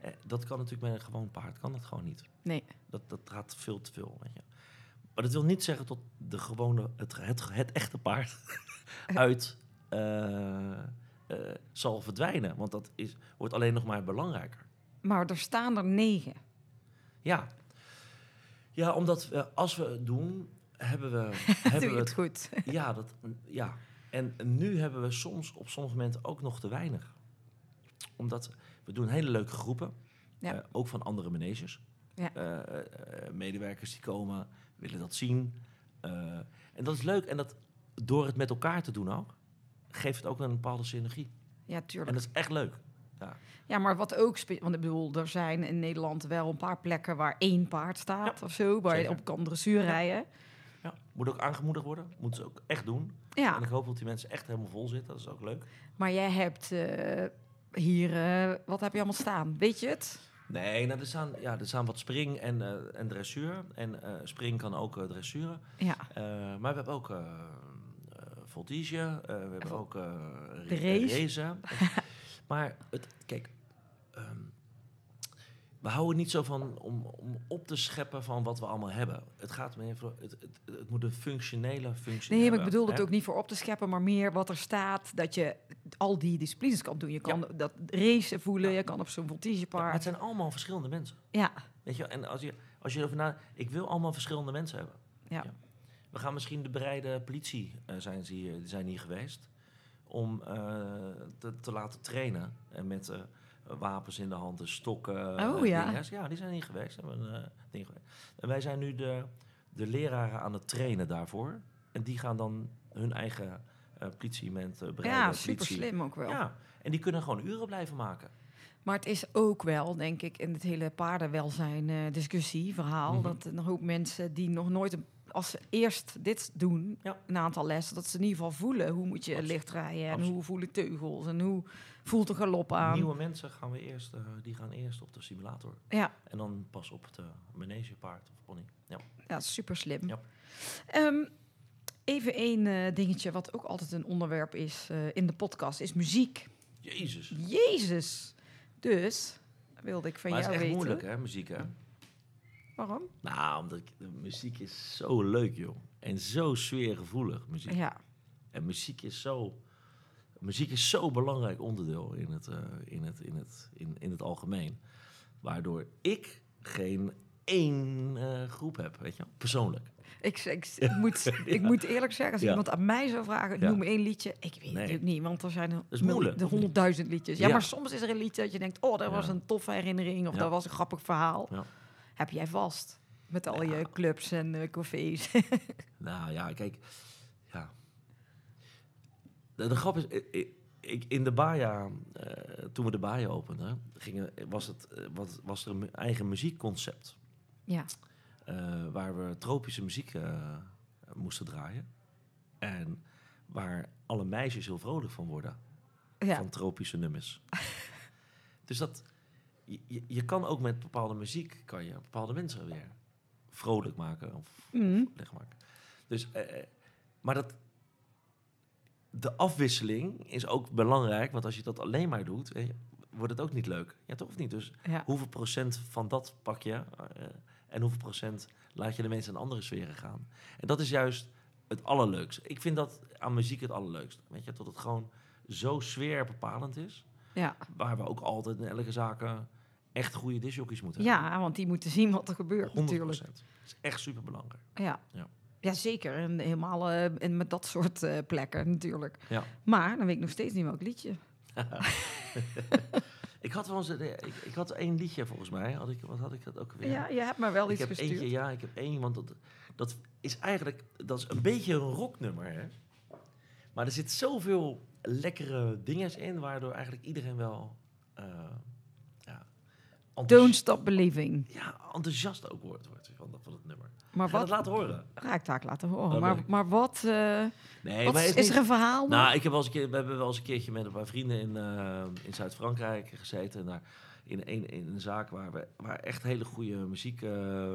Eh, dat kan natuurlijk met een gewoon paard, kan dat gewoon niet. nee. Dat, dat gaat veel te veel. Weet je. Maar dat wil niet zeggen dat de gewone, het, het, het echte paard uit eh, eh, zal verdwijnen. Want dat is, wordt alleen nog maar belangrijker. Maar er staan er negen. Ja, ja omdat we, als we het doen, hebben we, Doe hebben je we het het. goed. Ja, dat, ja, en nu hebben we soms op sommige momenten ook nog te weinig. Omdat we doen hele leuke groepen, Ja. eh, ook van andere maneges. Ja. Eh, eh, medewerkers die komen, willen dat zien. En dat is leuk. En dat, door het met elkaar te doen ook, geeft het ook een bepaalde synergie. Ja, tuurlijk. En dat is echt leuk. Ja. Ja, maar wat ook... Want ik bedoel, er zijn in Nederland wel een paar plekken waar één paard staat of zo. Waar je op kan dressuur rijden. Ja. Moet ook aangemoedigd worden. Moeten ze ook echt doen. Ja, En ik hoop dat die mensen echt helemaal vol zitten. Dat is ook leuk. maar jij hebt hier... eh, wat heb je allemaal staan? Weet je het? Nee, nou, er, staan, ja, er staan wat spring en, eh, en dressuur. En eh, spring kan ook dressuren. Ja, maar we hebben ook voltige, we hebben ook ra- race. maar het, kijk, ehm, we houden niet zo van om, om op te scheppen van wat we allemaal hebben. Het gaat meer voor, het, het, het moet een functionele functie nee, maar ik bedoel het ook niet voor op te scheppen, maar meer wat er staat. Dat je al die disciplines kan doen. Je kan dat racen voelen, Ja. je kan op zo'n Ja, voltigepaard. het zijn allemaal verschillende mensen. Ja, Weet je, en als je, als je erover na, ik wil allemaal verschillende mensen hebben. ja. Ja. We gaan misschien de bereide politie eh, zijn, ze hier, zijn hier geweest. Om eh, te, te laten trainen. En met eh, wapens in de handen, stokken. Oh, eh, ja. Ja, die zijn hier geweest. Hebben een, eh, ding geweest. En wij zijn nu de, de leraren aan het trainen daarvoor. En die gaan dan hun eigen eh, met eh, bereide ja politie. super slim ook wel. Ja, en die kunnen gewoon uren blijven maken. Maar het is ook wel, denk ik, in het hele paardenwelzijn eh discussie, verhaal, Mhm. dat een hoop mensen die nog nooit, een- als ze eerst dit doen, Ja. een aantal lessen, dat ze in ieder geval voelen hoe moet je Absoluut. licht rijden en Absoluut. hoe voelen teugels en hoe voelt de galop aan. Nieuwe mensen gaan we eerst, eh, die gaan eerst op de simulator. Ja, En dan pas op het uh, manegepaard of pony. Ja. ja, super slim. Ja. Ehm, even één eh, dingetje wat ook altijd een onderwerp is eh, in de podcast, is muziek. Jezus. Jezus! Dus wilde ik van maar het jou is echt weten. moeilijk, hè, muziek, hè? Waarom? Nou, omdat ik, muziek is zo leuk, joh. En zo sfeergevoelig, muziek. Ja, En muziek is zo... Muziek is zo'n belangrijk onderdeel in het, eh, in, het, in, het, in, in het algemeen. Waardoor ik geen één eh, groep heb, weet je wel, persoonlijk. Ik, ik, ik moet, ik moet eerlijk zeggen, als Ja. iemand aan mij zou vragen, Ja. noem één liedje. Ik weet Nee. het niet, want er zijn de honderdduizend liedjes. Ja, maar soms is er een liedje dat je denkt, oh, dat was een toffe herinnering of dat was een grappig verhaal. Ja. Heb jij vast met al Ja. je clubs en eh, cafés. Nou ja, kijk. Ja. De, de grap is, ik, ik- ik, in de Baja, eh, toen we de Baja openden, gingen, was, het, eh, was, er een eigen muziekconcept. ja, eh, waar we tropische muziek eh, moesten draaien. En waar alle meisjes heel vrolijk van worden. ja. Van tropische nummers. dus dat, je, je- kan ook met bepaalde muziek, kan je bepaalde mensen weer vrolijk maken. Of Mm. maken. Dus, eh, eh, maar dat, de afwisseling is ook belangrijk, want als je dat alleen maar doet, wordt het ook niet leuk. Ja, toch of niet? Dus Ja. hoeveel procent van dat pak je eh, en hoeveel procent laat je de mensen in andere sferen gaan? En dat is juist het allerleukste. Ik vind dat aan muziek het allerleukste. Weet je, dat het gewoon zo sfeerbepalend is, Ja. waar we ook altijd in elke zaken echt goede discjockeys moeten ja, want die moeten zien wat er gebeurt hebben. 100%. natuurlijk. Dat is echt super belangrijk. Ja. Ja. Ja, zeker. En helemaal eh, en met dat soort eh, plekken natuurlijk. Ja. Maar dan weet ik nog steeds niet welk liedje. Ik had wel eens, eh, ik, ik had één liedje volgens mij. Had ik, wat had ik dat ook weer? Ja, je hebt me wel ik iets heb gestuurd. eentje, ja, ik heb één, want dat, dat is eigenlijk, dat is een beetje een rocknummer, hè. Maar er zit zoveel lekkere dingen in, waardoor eigenlijk iedereen wel, Don't Stop Believing. ja, enthousiast ook wordt, wordt van, dat- van het nummer. Maar Ga wat... laten horen. Ga ik taak laten horen. Maar, maar wat... eh, Nee, wat maar is, er een verhaal? Nou, ik heb wel eens een keer, we hebben wel eens een keertje met een paar vrienden in, eh, in Zuid-Frankrijk gezeten. En daar in, een, in een zaak waar, we, waar echt hele goede muziek eh,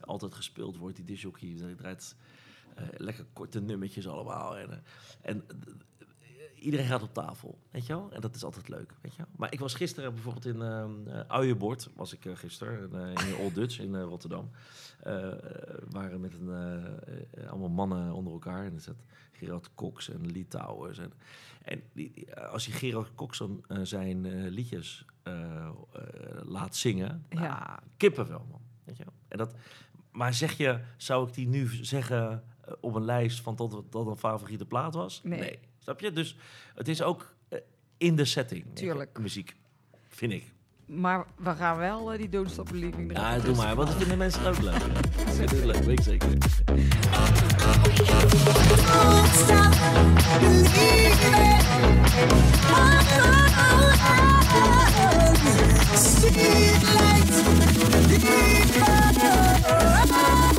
altijd gespeeld wordt. Die disjockey die draait lekker korte nummertjes allemaal. En, en iedereen gaat op tafel, weet je wel? En dat is altijd leuk, weet je wel? Maar ik was gisteren bijvoorbeeld in eh uh, Uijenbord, was ik eh, gisteren, eh, in Old Dutch in eh, Rotterdam. Eh, waren met een, eh, eh, allemaal mannen onder elkaar. En er zat Gerard Cox en Lee Towers. En, en die, als je Gerard Cox dan eh, zijn eh, liedjes eh, eh, laat zingen, Ja. ja. kippenvel, man. Weet je wel? En dat, maar zeg je, zou ik die nu zeggen eh, op een lijst van tot dat dat een favoriete plaat was? Nee. Snap je? Dus het is ook eh, in de setting. Tuurlijk. Muziek, vind ik. Maar we gaan wel eh, die Don't Stop Believing erop Ja, doe maar, want dat vinden mensen ook leuk. hè. Ze vinden leuk, weet ik zeker. Don't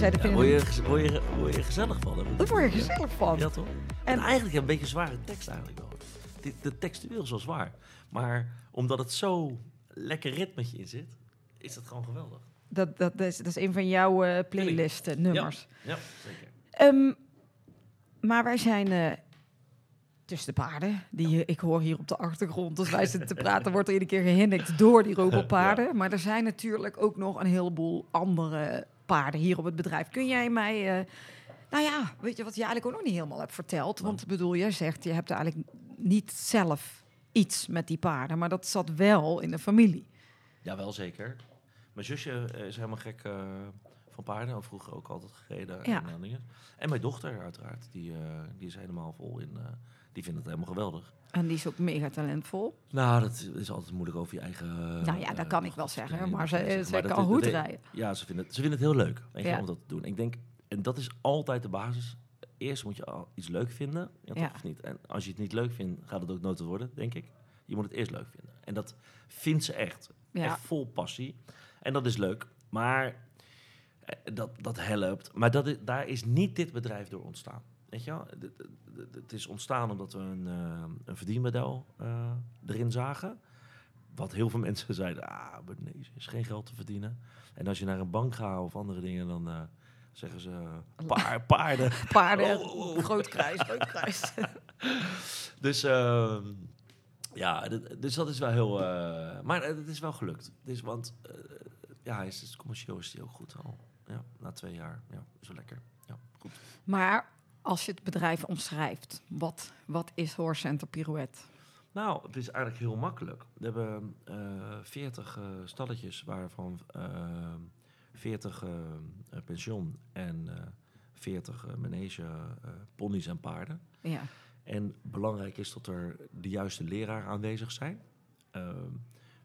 Ja, vind word, je, gez- word, je, word je gezellig van? Daar word je gezellig van. Ja, toch? En- En eigenlijk een beetje zware tekst eigenlijk wel. De, de textueel is wel zwaar. Maar omdat het zo lekker ritmetje in zit, is dat gewoon geweldig. Dat, dat, is, dat is een van jouw eh, playlist eh, nummers. Ja, zeker. Ehm, maar wij zijn eh, tussen de paarden. Die, ik hoor hier op de achtergrond, als wij zitten te praten, wordt er iedere keer gehinnikt door die robotpaarden. Maar er zijn natuurlijk ook nog een heleboel andere paarden hier op het bedrijf. Kun jij mij, eh, nou ja, weet je wat je eigenlijk ook nog niet helemaal hebt verteld? Want ik bedoel, jij zegt, je hebt eigenlijk niet zelf iets met die paarden, maar dat zat wel in de familie. Ja, wel zeker. Mijn zusje eh, is helemaal gek eh, van paarden. Vroeger ook altijd gereden. Ja. En, dingen. en mijn dochter uiteraard. Die, die is helemaal vol in. Die vindt het helemaal geweldig. En die is ook mega talentvol. Nou, dat is altijd moeilijk over je eigen... Nou ja, dat kan ik wel zeggen, maar ze- ze ze kan goed rijden. Ja, ze vinden, het, ze vinden het heel leuk weet je, Ja. om dat te doen. Ik denk, en dat is altijd de basis. Eerst moet je al iets leuk vinden, ja, of niet? En als je het niet leuk vindt, gaat het ook nooit worden, denk ik. Je moet het eerst leuk vinden. En dat vindt ze echt. Ja. Echt vol passie. En dat is leuk. Maar eh, dat, dat helpt. Maar dat is, daar is niet dit bedrijf door ontstaan. Weet je wel? Het- is ontstaan omdat we een, eh, een verdienmodel eh, erin zagen. Wat heel veel mensen zeiden, ah, nee, is geen geld te verdienen. En als je naar een bank gaat of andere dingen, dan eh, zeggen ze paar, paarden. Paarden, Oh, oh, oh. groot kruis, groot kruis. Dus ehm, ja, dus dat is wel heel... maar het is wel gelukt. Dus, want ja, hij is, commercieel is hij ook goed al. Ja, na twee jaar. Ja, wel lekker. Ja, goed. Maar als je het bedrijf omschrijft, wat, wat is Horse Center Pirouette? Nou, het is eigenlijk heel makkelijk. We hebben eh 40 eh, stalletjes, waarvan eh 40 eh, eh, pension en eh 40 eh, manege, eh, ponies en paarden. Ja, En belangrijk is dat er de juiste leraar aanwezig zijn. Ehm,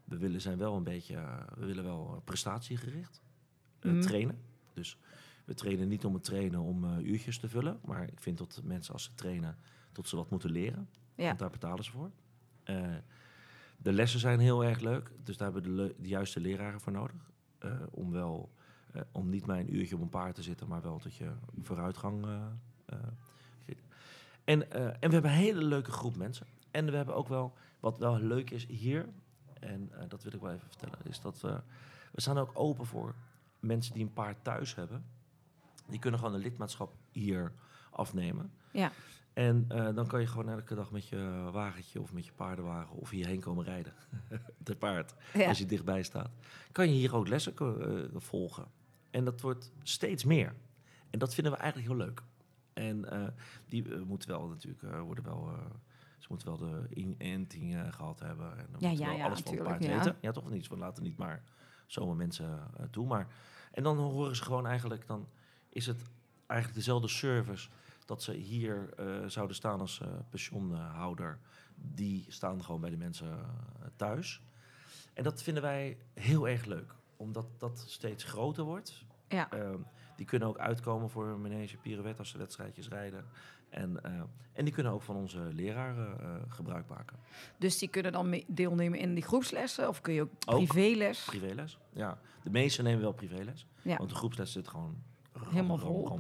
we willen zijn wel een beetje, eh, we willen wel eh, prestatiegericht eh, Mhm. trainen. Dus we trainen niet om het trainen om eh, uurtjes te vullen. Maar ik vind dat mensen als ze trainen, dat ze wat moeten leren. Ja. Want daar betalen ze voor. Eh, de lessen zijn heel erg leuk. Dus daar hebben we de, juiste leraren voor nodig. Eh, om wel, om niet maar een uurtje op een paard te zitten, maar wel dat je vooruitgang. en, en we hebben een hele leuke groep mensen. En we hebben ook wel, wat wel leuk is hier, en dat wil ik wel even vertellen, is dat we, we staan ook open voor mensen die een paard thuis hebben. Die kunnen gewoon een lidmaatschap hier afnemen. Ja. En eh, dan kan je gewoon elke dag met je wagentje of met je paardenwagen of hierheen komen rijden. Te paard, Ja. als je dichtbij staat. Kan je hier ook lessen eh, volgen. En dat wordt steeds meer. En dat vinden we eigenlijk heel leuk. En eh, die moeten wel natuurlijk, worden wel, ze moeten wel de inenting eh, gehad hebben. En dan Ja, moeten ja, wel alles van het paard ja. weten. Ja, toch niet. We laten niet maar zomaar mensen toe. Maar, en dan horen ze gewoon eigenlijk, dan is het eigenlijk dezelfde service dat ze hier eh, zouden staan als eh, pensioenhouder. Die staan gewoon bij de mensen eh, thuis. En dat vinden wij heel erg leuk. Omdat dat steeds groter wordt. Ja. Ehm, die kunnen ook uitkomen voor een manege pirouette als ze wedstrijdjes rijden. En, en die kunnen ook van onze leraren eh, gebruik maken. Dus die kunnen dan deelnemen in die groepslessen? Of kun je ook Ook. privéles? Privéles. Ja, de meeste nemen wel privéles. Ja. Want de groepsles zit gewoon Helemaal vol.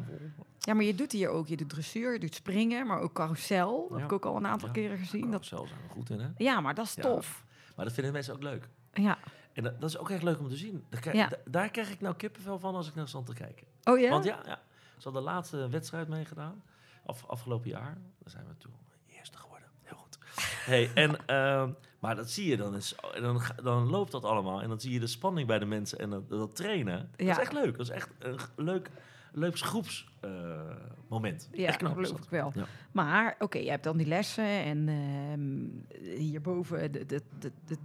Ja, maar je doet hier ook. Je doet dressuur, je doet springen, maar ook carousel. Dat Ja. heb ik ook al een aantal Ja. keren gezien. Dat, Zelf zijn we goed in, hè? ja, maar dat is tof. Maar dat vinden mensen ook leuk. Ja. En dat, dat is ook echt leuk om te zien. Daar, krijg- Ja. daar krijg ik nou kippenvel van als ik naar stand te kijken. Oh ja? Want ja, ja, ze hadden de laatste wedstrijd meegedaan. Af, afgelopen jaar. Daar zijn we toen eerste geworden. Heel goed. Hey, en, ehm, maar dat zie je dan. Is, en dan, dan loopt dat allemaal. En dan zie je de spanning bij de mensen. En dat, dat trainen. Dat Ja. is echt leuk. Dat is echt een leuk, leuk groepsmoment. moment. Ja, echt knap. dat geloof dat. ik wel. Ja. Maar oké, je hebt dan die lessen en ehm, hierboven de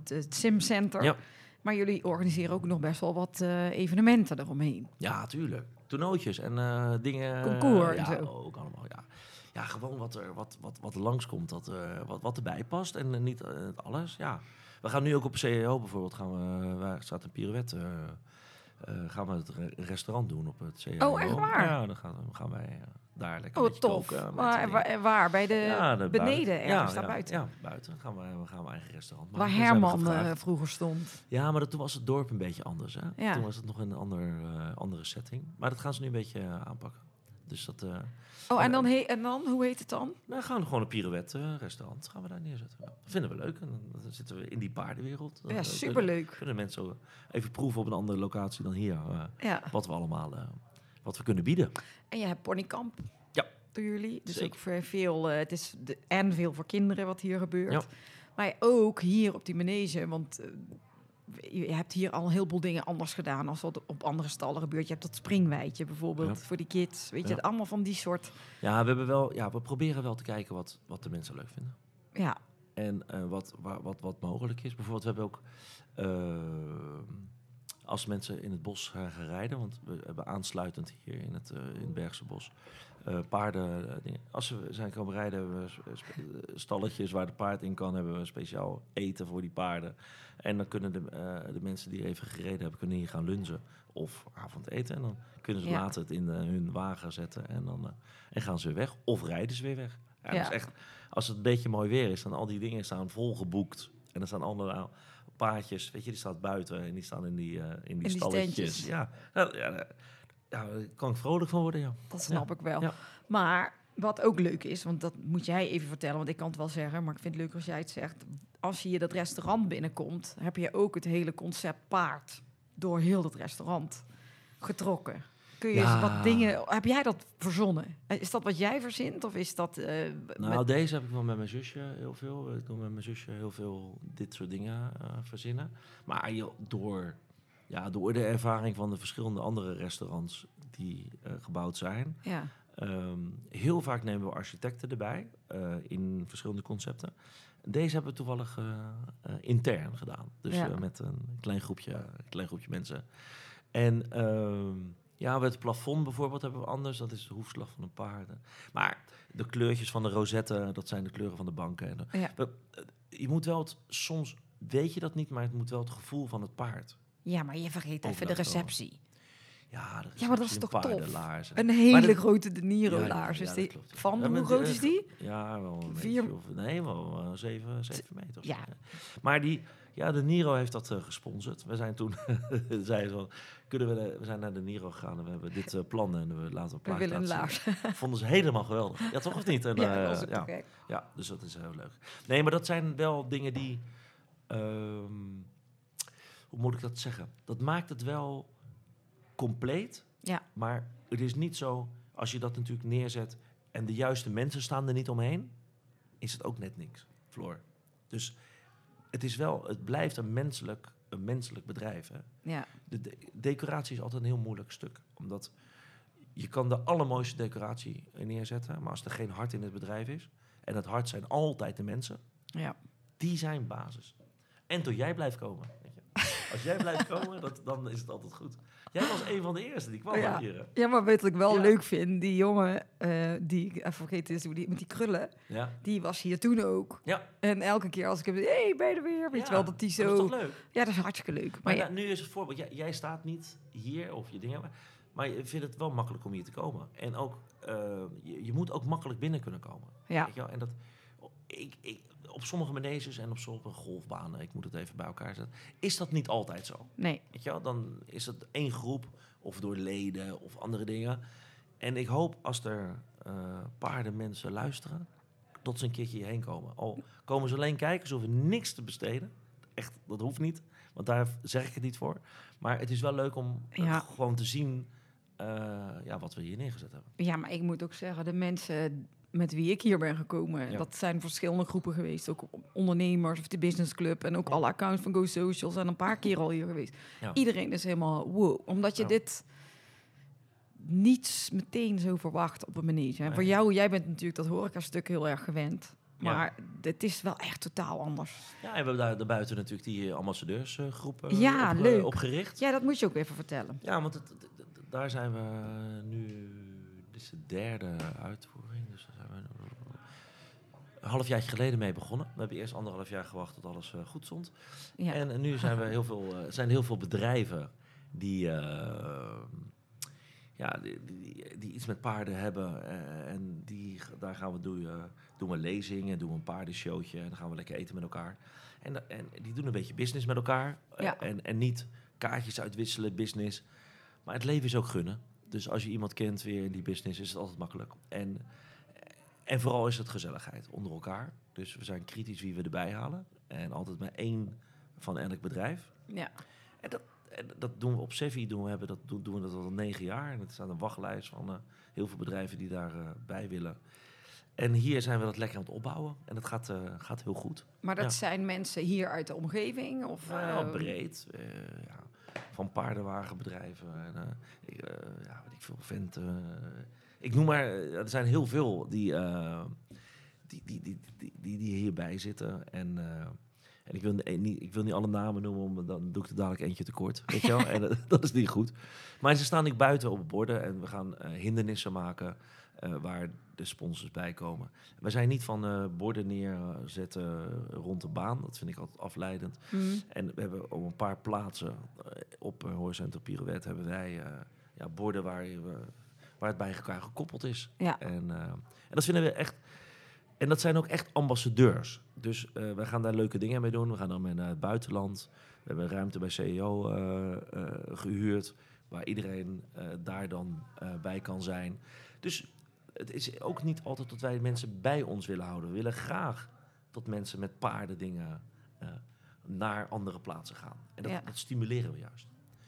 het simcenter. Ja. Maar jullie organiseren ook nog best wel wat eh, evenementen eromheen. Ja, tuurlijk. Toernooitjes en eh, dingen. Concours en ja, zo. ook allemaal, ja. Ja, gewoon wat er, wat, wat, wat er langskomt, dat, eh, wat, wat erbij past en eh, niet eh, alles, ja. We gaan nu ook op CEO bijvoorbeeld, gaan we, waar staat een pirouette, gaan we het re- restaurant doen op het CEO. Oh, echt waar? Ja, dan gaan, gaan wij daar lekker Oh, tof. koken. met waar, waar, waar? Bij de Ja, de beneden ergens, ja, daar ja, buiten. Ja, buiten. Gaan we, we gaan we eigen restaurant Waar maken. We Herman vroeger stond. Ja, maar dat, toen was het dorp een beetje anders. Hè? Ja. Toen was het nog een ander, andere setting. Maar dat gaan ze nu een beetje aanpakken. Dus dat... eh, Oh, en dan, he- en dan, hoe heet het dan? nou, gaan we gewoon een pirouette eh, restaurant gaan we daar neerzetten. Ja, dat vinden we leuk. En dan zitten we in die paardenwereld. Ja, superleuk. Kunnen mensen even proeven op een andere locatie dan hier. eh, Ja. wat we allemaal eh, wat we kunnen bieden. En je hebt ponykamp. Ja. Door jullie. Dus Zeker. ook voor veel, het is de, en veel voor kinderen wat hier gebeurt. Ja. Maar ook hier op die manege, want je hebt hier al een heleboel dingen anders gedaan als wat op andere stallen gebeurt. Je hebt dat springwijtje bijvoorbeeld Ja. voor die kids. Weet je, Ja. allemaal van die soort. Ja, we, hebben wel, ja, we proberen wel te kijken wat, wat de mensen leuk vinden. Ja, En eh, wat, wa- wat, wat mogelijk is. Bijvoorbeeld, we hebben ook. eh, als mensen in het bos gaan, gaan rijden, want we hebben aansluitend hier in het, eh, in het Bergse bos eh, paarden. eh, dingen. Als ze zijn komen rijden, hebben we eh, stalletjes waar de paard in kan, hebben we speciaal eten voor die paarden. En dan kunnen de, de mensen die even gereden hebben, kunnen hier gaan lunchen of avondeten. En dan kunnen ze Ja. later het in hun wagen zetten en dan en gaan ze weer weg. Of rijden ze weer weg. Ja, echt, als het een beetje mooi weer is, dan al die dingen staan volgeboekt. En er staan andere paardjes, weet je, die staan buiten en die staan in die, in die die stalletjes. Ja, ja, ja, ja, daar kan ik vrolijk van worden, ja. dat snap ik wel. Ja. Maar wat ook leuk is, want dat moet jij even vertellen, want ik kan het wel zeggen, maar ik vind het leuk als jij het zegt. Als je hier dat restaurant binnenkomt, heb je ook het hele concept paard door heel het restaurant getrokken. Kun je eens wat dingen, heb jij dat verzonnen? Eh, Is dat wat jij verzint of is dat eh, Nou, met- deze heb ik wel met mijn zusje heel veel. Ik doe met mijn zusje heel veel dit soort dingen eh, verzinnen. Maar je, door, ja, door de ervaring van de verschillende andere restaurants die eh, gebouwd zijn, ja, Ehm, heel vaak nemen we architecten erbij eh, in verschillende concepten. Deze hebben we toevallig eh, intern gedaan. Dus Ja. met een klein groepje, klein groepje mensen. En ehm, ja, het plafond bijvoorbeeld hebben we anders. Dat is de hoefslag van een paard. Maar de kleurtjes van de rozetten, dat zijn de kleuren van de banken. Ja. je moet wel het soms weet je dat niet, maar het moet wel het gevoel van het paard. Ja, maar je vergeet even de Overdag receptie. Ja, de Ja, maar dat is toch tof? Een hele dat- grote De Niro laars is dat die. Van, hoe groot is die? Ja, wel een Vier- beetje of, nee, wel eh, zeven, zeven meter. of zo, ja. Maar die, ja, de Niro heeft dat eh, gesponsord. We zijn toen, zei ze van, kunnen we, de- we zijn naar de Niro gegaan en we hebben dit eh, plan en we laten een We willen een laten zien. laars. Vonden ze helemaal geweldig. Ja, toch of niet? En, Ja, eh, dat was ook ja. gek. Ja, dus dat is heel leuk. Nee, maar dat zijn wel dingen die. ehm, hoe moet ik dat zeggen? Dat maakt het wel compleet. Ja. Maar het is niet zo, als je dat natuurlijk neerzet en de juiste mensen staan er niet omheen, is het ook net niks, Floor. Dus het is wel, het blijft een menselijk, een menselijk bedrijf. Hè? Ja. De, de- decoratie is altijd een heel moeilijk stuk. Omdat je kan de allermooiste decoratie neerzetten, maar als er geen hart in het bedrijf is, en het hart zijn altijd de mensen, Ja. die zijn basis. En tot jij blijft komen. Als jij blijft komen, dat, dan is het altijd goed. Jij was een van de eerste die kwam Ja. hier. hè? ja, maar weet wat ik wel Ja. leuk vind? Die jongen, eh, die ik even vergeten is, die, met die krullen, Ja. die was hier toen ook. Ja. En elke keer als ik hem, hé, hey, ben je er weer? Weet Ja, je wel, dat die maar Dat zo... is toch leuk? Ja, dat is hartstikke leuk. Maar Maar ja, ja, nu is het voorbeeld. Jij, jij staat niet hier of je dingen. maar- je vindt het wel makkelijk om hier te komen. En ook, eh, je, je moet ook makkelijk binnen kunnen komen. ja, Weet je wel? En dat, ik, ik, op sommige maneges en op sommige golfbanen, ik moet het even bij elkaar zetten, is dat niet altijd zo. nee. Weet je wel? Dan is het één groep, of door leden of andere dingen. En ik hoop als er eh paarden mensen luisteren, dat ze een keertje hierheen komen. Al komen ze alleen kijken, ze hoeven niks te besteden. Echt, dat hoeft niet, want daar zeg ik het niet voor. Maar het is wel leuk om Ja. gewoon te zien ja, wat we hier neergezet hebben. Ja, maar ik moet ook zeggen, de mensen met wie ik hier ben gekomen, Ja. dat zijn verschillende groepen geweest. Ook ondernemers of de business club en ook alle accounts van Go Socials en een paar keer al hier geweest. Ja. Iedereen is helemaal wow, omdat je Ja. dit niet meteen zo verwacht op een manege. En voor jou, jij bent natuurlijk dat horeca-stuk heel erg gewend. Ja. Maar het is wel echt totaal anders. Ja, en we hebben daar daarbuiten natuurlijk die eh, ambassadeursgroep eh, Ja, op, eh, leuk. opgericht. Ja, dat moet je ook even vertellen. Ja, want het- daar zijn we nu... Dit is de derde uitvoering. Dus daar zijn we een halfjaartje geleden mee begonnen. We hebben eerst anderhalf jaar gewacht tot alles eh, goed stond. Ja. En, nu zijn we heel veel, eh, zijn heel veel bedrijven die, eh, ja, die, die, die iets met paarden hebben. en die, daar gaan we doen, doen we lezingen, doen we een paardenshowtje. En dan gaan we lekker eten met elkaar. En, en die doen een beetje business met elkaar. Ja. en, en niet kaartjes uitwisselen, business. Maar het leven is ook gunnen. Dus als je iemand kent weer in die business, is het altijd makkelijk. En, en vooral is het gezelligheid onder elkaar. Dus we zijn kritisch wie we erbij halen. En altijd maar één van elk bedrijf. Ja. En dat, en dat doen we op Sevi, doen we, hebben dat, doen, doen we dat al negen jaar. En het staat een wachtlijst van eh, heel veel bedrijven die daarbij bij willen. En hier zijn we dat lekker aan het opbouwen. En dat gaat, eh, gaat heel goed. Maar dat Ja. zijn mensen hier uit de omgeving? Of, Nou, eh, breed. eh, ja, van paardenwagenbedrijven. En, eh, ik, eh, ja, weet ik veel, venten. ik noem maar, eh, er zijn heel veel die, die, die, die, die, die, hierbij zitten. En, en ik, wil niet, ik wil niet alle namen noemen, want dan doe ik er dadelijk eentje tekort. Weet je wel? en dat, dat is niet goed. Maar ze staan niet buiten op borden en we gaan hindernissen maken waar de sponsors bij komen. We zijn niet van eh, borden neerzetten rond de baan. Dat vind ik altijd afleidend. hmm. En we hebben op een paar plaatsen eh, op uh, Horizontal Pirouette hebben wij eh, ja, borden waar, eh, waar het bij elkaar gekoppeld is. Ja. En, eh, en dat vinden we echt. En dat zijn ook echt ambassadeurs. Dus eh wij gaan daar leuke dingen mee doen. We gaan dan mee naar het buitenland. We hebben ruimte bij CEO eh, eh, gehuurd. Waar iedereen eh, daar dan eh, bij kan zijn. Dus het is ook niet altijd dat wij mensen bij ons willen houden. We willen graag dat mensen met paarden dingen eh, naar andere plaatsen gaan. En dat, Ja. dat stimuleren we juist.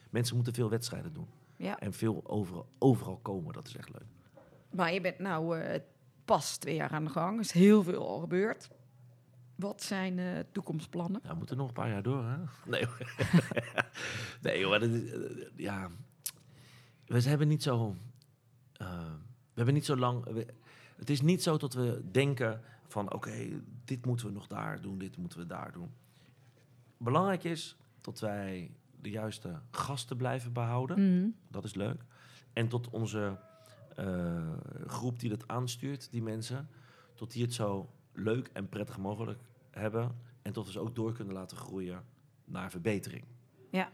Mensen moeten veel wedstrijden doen. ja. En veel overal, overal komen. Dat is echt leuk. Maar je bent nou eh, pas twee jaar aan de gang. Er is heel veel al gebeurd. Wat zijn eh, toekomstplannen? Ja, we moeten nog een paar jaar door, hè? Nee, nee hoor, dat is, ja. We hebben niet zo... hebben niet zo lang... we- het is niet zo dat we denken van... Oké, dit moeten we nog daar doen, dit moeten we daar doen. Belangrijk is dat wij de juiste gasten blijven behouden. Mhm. Dat is leuk. En tot onze eh, groep die dat aanstuurt, die mensen, tot die het zo leuk en prettig mogelijk hebben En tot we ze ook door kunnen laten groeien naar verbetering. Ja.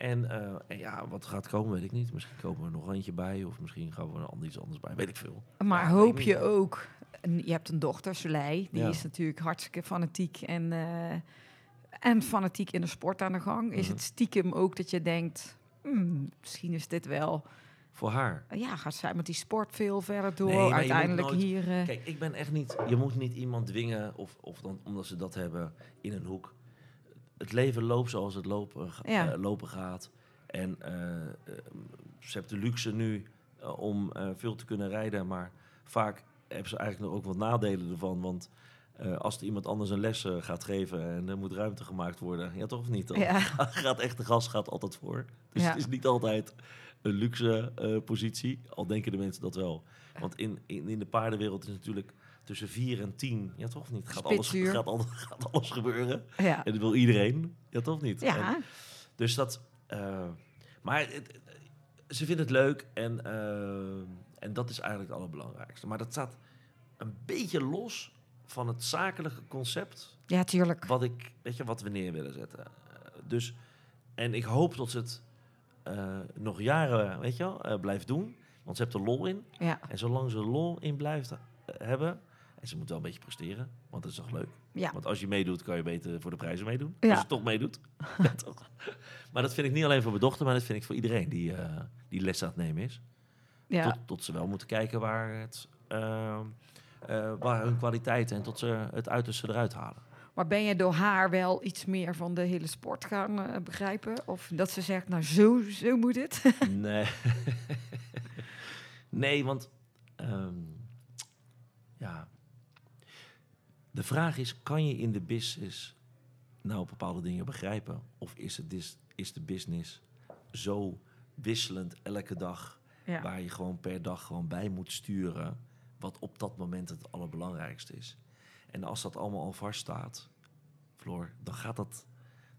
En, eh, en ja, wat gaat komen, weet ik niet. Misschien komen er nog eentje bij. Of misschien gaan we er ander- iets anders bij. Weet ik veel. Maar Ja, hoop je ook... en Je hebt een dochter, Soleil. Die Ja. is natuurlijk hartstikke fanatiek en, eh, en fanatiek in de sport aan de gang. Is Mhm. het stiekem ook dat je denkt... "Hmm, misschien is dit wel... Voor haar. Ja, gaat zij met die sport veel verder door? Nee, Uiteindelijk nooit- hier... eh, Kijk, ik ben echt niet... Je moet niet iemand dwingen, of, of dan, omdat ze dat hebben, in een hoek. Het leven loopt zoals het lopen, Ja. eh, lopen gaat. En eh, eh, ze hebben de luxe nu eh, om eh, veel te kunnen rijden. Maar vaak hebben ze eigenlijk nog ook wat nadelen ervan. Want eh, als er iemand anders een les eh, gaat geven en er moet ruimte gemaakt worden... Ja, toch of niet? Dan Ja. gaat echt de gas gaat altijd voor. Dus Ja. het is niet altijd een luxe eh, positie. Al denken de mensen dat wel. Want in, in, in de paardenwereld is natuurlijk tussen 4 en 10, ja toch niet? Gaat alles, gaat, alles, gaat alles gebeuren. ja. En dat wil iedereen, ja toch niet? En- ja, dus dat. eh, maar het- het- ze vinden het leuk en, eh, en dat is eigenlijk het allerbelangrijkste. Maar dat staat een beetje los van het zakelijke concept ja, tuurlijk. wat ik, weet je, wat we neer willen zetten. Eh, dus, en ik hoop dat ze het eh, nog jaren, weet je wel, eh, blijft doen. Want ze hebben er lol in. Ja, En zolang ze lol in blijft eh, hebben, en ze moet wel een beetje presteren, want dat is toch leuk. ja. Want als je meedoet, kan je beter voor de prijzen meedoen. Ja. Als je toch meedoet. ja, toch? Maar dat vind ik niet alleen voor mijn dochter, maar dat vind ik voor iedereen die, eh, die les aan het nemen is. ja. Tot, tot ze wel moeten kijken waar, het, eh, waar hun kwaliteiten en tot ze het uiterste eruit halen. Maar ben je door haar wel iets meer van de hele sport gaan eh, begrijpen? Of dat ze zegt, nou zo, zo moet het? Nee. nee, want ehm, ja. De vraag is: kan je in de business nou bepaalde dingen begrijpen? Of is, het is de business zo wisselend elke dag, ja. waar je gewoon per dag gewoon bij moet sturen, wat op dat moment het allerbelangrijkste is? En als dat allemaal al vaststaat, Floor, dan gaat dat.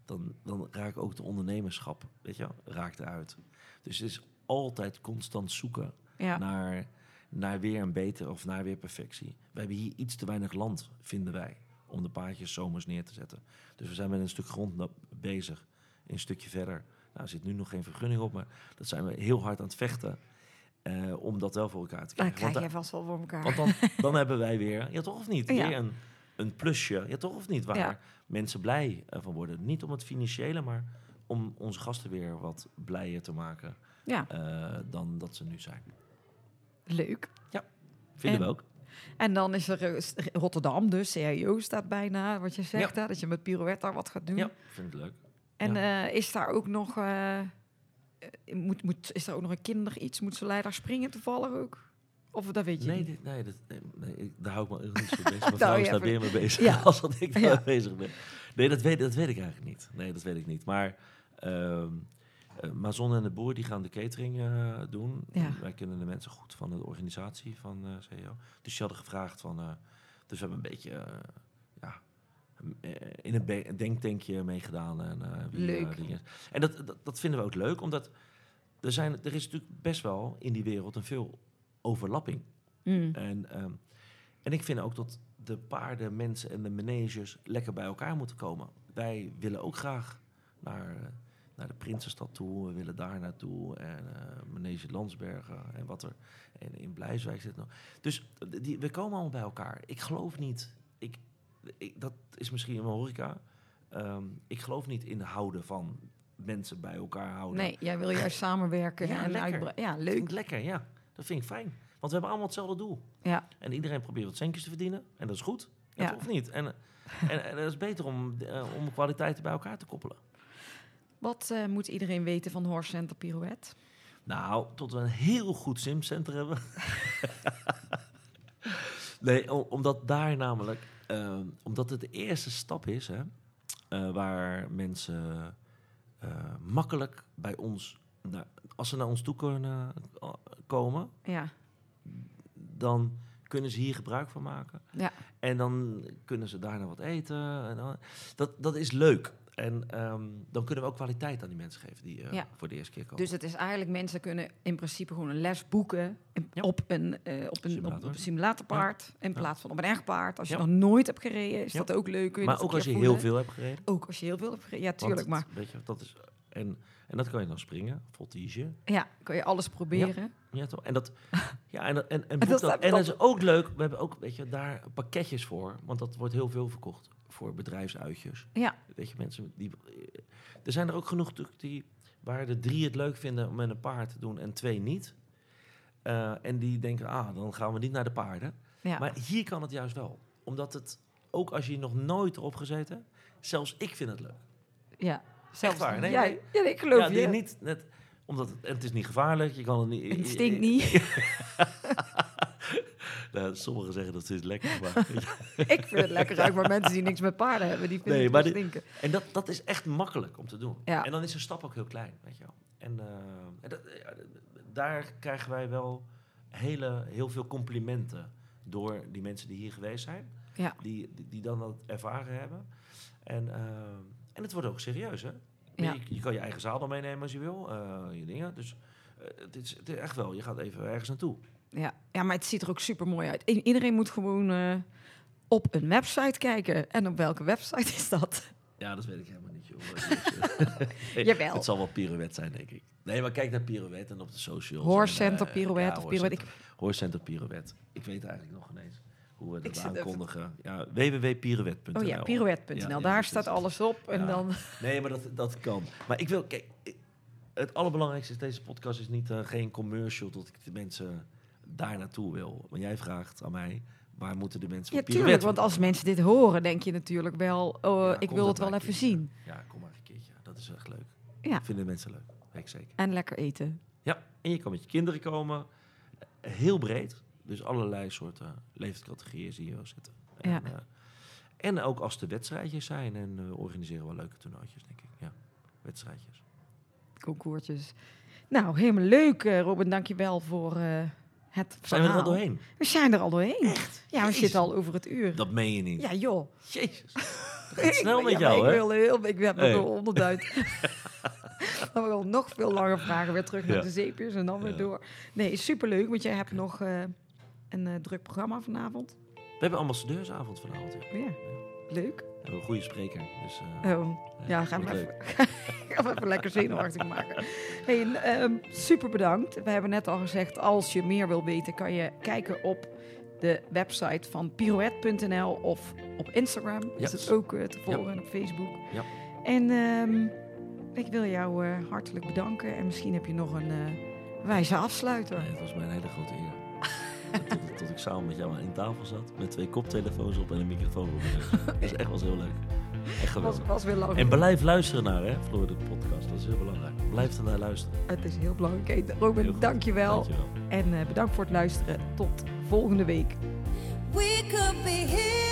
Dan, dan raakt ook de ondernemerschap, weet je, raakt eruit. Dus het is altijd constant zoeken ja. naar, naar weer een beter of naar weer perfectie. We hebben hier iets te weinig land, vinden wij, om de paardjes zomers neer te zetten. Dus we zijn met een stuk grond bezig, een stukje verder. Nou, er zit nu nog geen vergunning op, maar dat zijn we heel hard aan het vechten eh, om dat wel voor elkaar te Dan krijgen. krijg Want, je vast wel voor elkaar. want dan, dan hebben wij weer, ja toch of niet, Ja. weer een, een plusje, ja toch of niet, waar Ja. mensen blij eh, van worden. Niet om het financiële, maar om onze gasten weer wat blijer te maken ja, eh, dan dat ze nu zijn. Leuk. Vinden En- we ook. En dan is er eh, Rotterdam, dus CIO staat bijna, wat je zegt, Ja. hè, dat je met pirouette daar wat gaat doen. Ja, vind ik leuk. En Ja. eh, is daar ook nog, eh, moet, moet, is daar ook nog een kinder iets? Moet ze leider springen toevallig ook? Of dat weet je Nee, niet? nee, dit, nee, nee, ik, daar hou ik me niet zo bezig. Mijn Nou, vrouw is ja, daar meer mee bezig Ja. als dat ik daar Ja. bezig ben. Nee, dat weet, dat weet ik eigenlijk niet. Nee, dat weet ik niet. Maar ehm eh, Mazon en de Boer die gaan de catering eh, doen. Ja. Wij kennen de mensen goed van de organisatie van eh CEO. Dus die hadden gevraagd van... eh, dus we hebben een beetje... eh, ja, eh, in een, denktankje meegedaan. En, eh, wie, eh, Leuk. En dat, dat, dat vinden we ook leuk, omdat er, zijn, er is natuurlijk best wel in die wereld een veel overlapping. Mm. En, ehm, en ik vind ook dat de paarden, mensen en de managers lekker bij elkaar moeten komen. Wij willen ook graag naar, eh, naar de Prinsenstad toe. We willen daar naartoe. En eh Manege Landsbergen en wat er. En in Blijswijk zit nog. Dus die, we komen allemaal bij elkaar. Ik geloof niet. Ik, ik, dat is misschien mijn horeca. Ehm, ik geloof niet in houden van mensen bij elkaar houden. Nee, jij wil juist samenwerken Ja, en lekker. uitbreiden. Ja, Dat vind leuk. ik lekker, ja. Dat vind ik fijn. Want we hebben allemaal hetzelfde doel. Ja, En iedereen probeert wat centjes te verdienen. En dat is goed. Ja. Of niet? En, en, en het is beter om, eh, om kwaliteiten bij elkaar te koppelen. Wat eh, moet iedereen weten van Horse Center Pirouette? Nou, tot we een heel goed simcenter hebben. nee, omdat daar namelijk... eh, omdat het de eerste stap is... Hè, eh, waar mensen makkelijk bij ons... naar- als ze naar ons toe kunnen komen... Ja, dan kunnen ze hier gebruik van maken. ja, En dan kunnen ze daarna wat eten. En dan, dat, dat is leuk. En ehm, dan kunnen we ook kwaliteit aan die mensen geven die eh, Ja. voor de eerste keer komen. Dus het is eigenlijk, mensen kunnen in principe gewoon een les boeken Ja. op, een, eh, op, een, Simulator. op een simulatorpaard in plaats van op een echt paard. Als je nog nooit hebt gereden, is dat ook leuk. kun je maar ook als je heel veel hebt gereden. Ook als je heel veel hebt gereden, ja, tuurlijk. Maar Weet je, dat is, en, en dat kan je dan springen, voltige. ja, kan je alles proberen. Ja, toch? En dat, ja, en, en, en, dat dat, en dat is ook leuk. We hebben ook, weet je, daar pakketjes voor. Want dat wordt heel veel verkocht voor bedrijfsuitjes. Ja, Weet je, mensen die. Er zijn er ook genoeg natuurlijk die waar de drie het leuk vinden om met een paard te doen en twee niet. Eh, en die denken, ah, dan gaan we niet naar de paarden. ja. Maar hier kan het juist wel. Omdat het, ook als je nog nooit erop gezeten, zelfs ik vind het leuk. ja. Zelfs waar, nee, jij. Ja, ik geloof ja, je. niet net, omdat het, en het is niet gevaarlijk, je kan het niet. Het stinkt niet. Nou, sommigen zeggen dat het is lekker, maar ik vind het lekker ruiken, maar mensen die niks met paarden hebben, die vinden Nee, het maar stinken. En dat, dat is echt makkelijk om te doen. Ja. En dan is de stap ook heel klein, weet je wel. En, eh, en dat, d- daar krijgen wij wel hele, heel veel complimenten door die mensen die hier geweest zijn. Ja. Die, die, die dan dat ervaren hebben. En, eh, en het wordt ook serieus, hè? Ja. Je, je kan je eigen zaal dan meenemen als je wil, eh, je dingen. Dus eh, het, is, het is echt wel, je gaat even ergens naartoe. Ja. Ja, maar het ziet er ook super mooi uit. I- iedereen moet gewoon eh, op een website kijken. En op welke website is dat? Ja, dat weet ik helemaal niet, joh. Jawel. Het zal wel pirouette zijn, denk ik. Nee, maar kijk naar pirouette en op de socials. Horse en, Center eh, Pirouette ja, of Pirouette. Horse Center Pirouette. Ik weet eigenlijk nog ineens hoe we Ik dat aankondigen. Ja, www.pirouette.nl. Oh ja, pirouette.nl. Ja, ja, Daar staat alles op. En Ja. dan... Nee, maar dat, dat kan. Maar ik wil, kijk, ik- het allerbelangrijkste is deze podcast is niet eh, geen commercial dat ik de mensen daar naartoe wil. Maar jij vraagt aan mij, waar moeten de mensen Ja, tuurlijk. Want als mensen dit horen, denk je natuurlijk wel... Oh, Ja, ik wil het wel even keertje. zien. Ja, kom maar een keertje. Dat is echt leuk. Ja. Vinden mensen leuk. Weet ik zeker. En lekker eten. Ja, en je kan met je kinderen komen. Heel breed. Dus allerlei soorten leeftijdscategorieën zie je wel zitten. En, Ja. eh, en ook als er wedstrijdjes zijn. En eh, we organiseren wel leuke toernooitjes, denk ik. Ja, wedstrijdjes. Concoursjes. Nou, helemaal leuk, eh, Robin. Dank je wel voor het Zijn we er al doorheen? We zijn er al doorheen. Ja, we Jezus. zitten al over het uur. Dat meen je niet. Ja, joh. Jezus. Gaat snel Ik- met ja, jou, hè? Ik, wil heel, ik heb nog Hey. wel honderdduizend. dan wil nog veel langer vragen. Weer terug naar Ja. de zeepjes en dan weer Ja. door. Nee, superleuk, want jij hebt nog eh, een eh, druk programma vanavond. We hebben ambassadeursavond vanavond. Ja. Ja, leuk. Hebben een goede spreker. Dus, eh, Oh, ja, gaan we wordt even, we even lekker zenuwachtig maken. Hey, ehm, super bedankt. We hebben net al gezegd, als je meer wil weten, kan je kijken op de website van pirouette.nl of op Instagram. Ja. Is het ook eh, te volgen en op Facebook. Ja. En ehm, ik wil jou eh, hartelijk bedanken. En misschien heb je nog een eh, wijze afsluiter. Nee, het was mij een hele grote eer. tot, tot ik samen met jou aan één tafel zat. Met twee koptelefoons op en een microfoon op. Dat is echt was heel leuk. Echt was, geweldig. was weer lang. En blijf luisteren naar, hè, Floor, de podcast. Dat is heel belangrijk. Blijf ernaar luisteren. Het is heel belangrijk. Hey, Heel Robin, goed. dank je wel. Dankjewel. En eh, bedankt voor het luisteren. Tot volgende week. We could be heroes.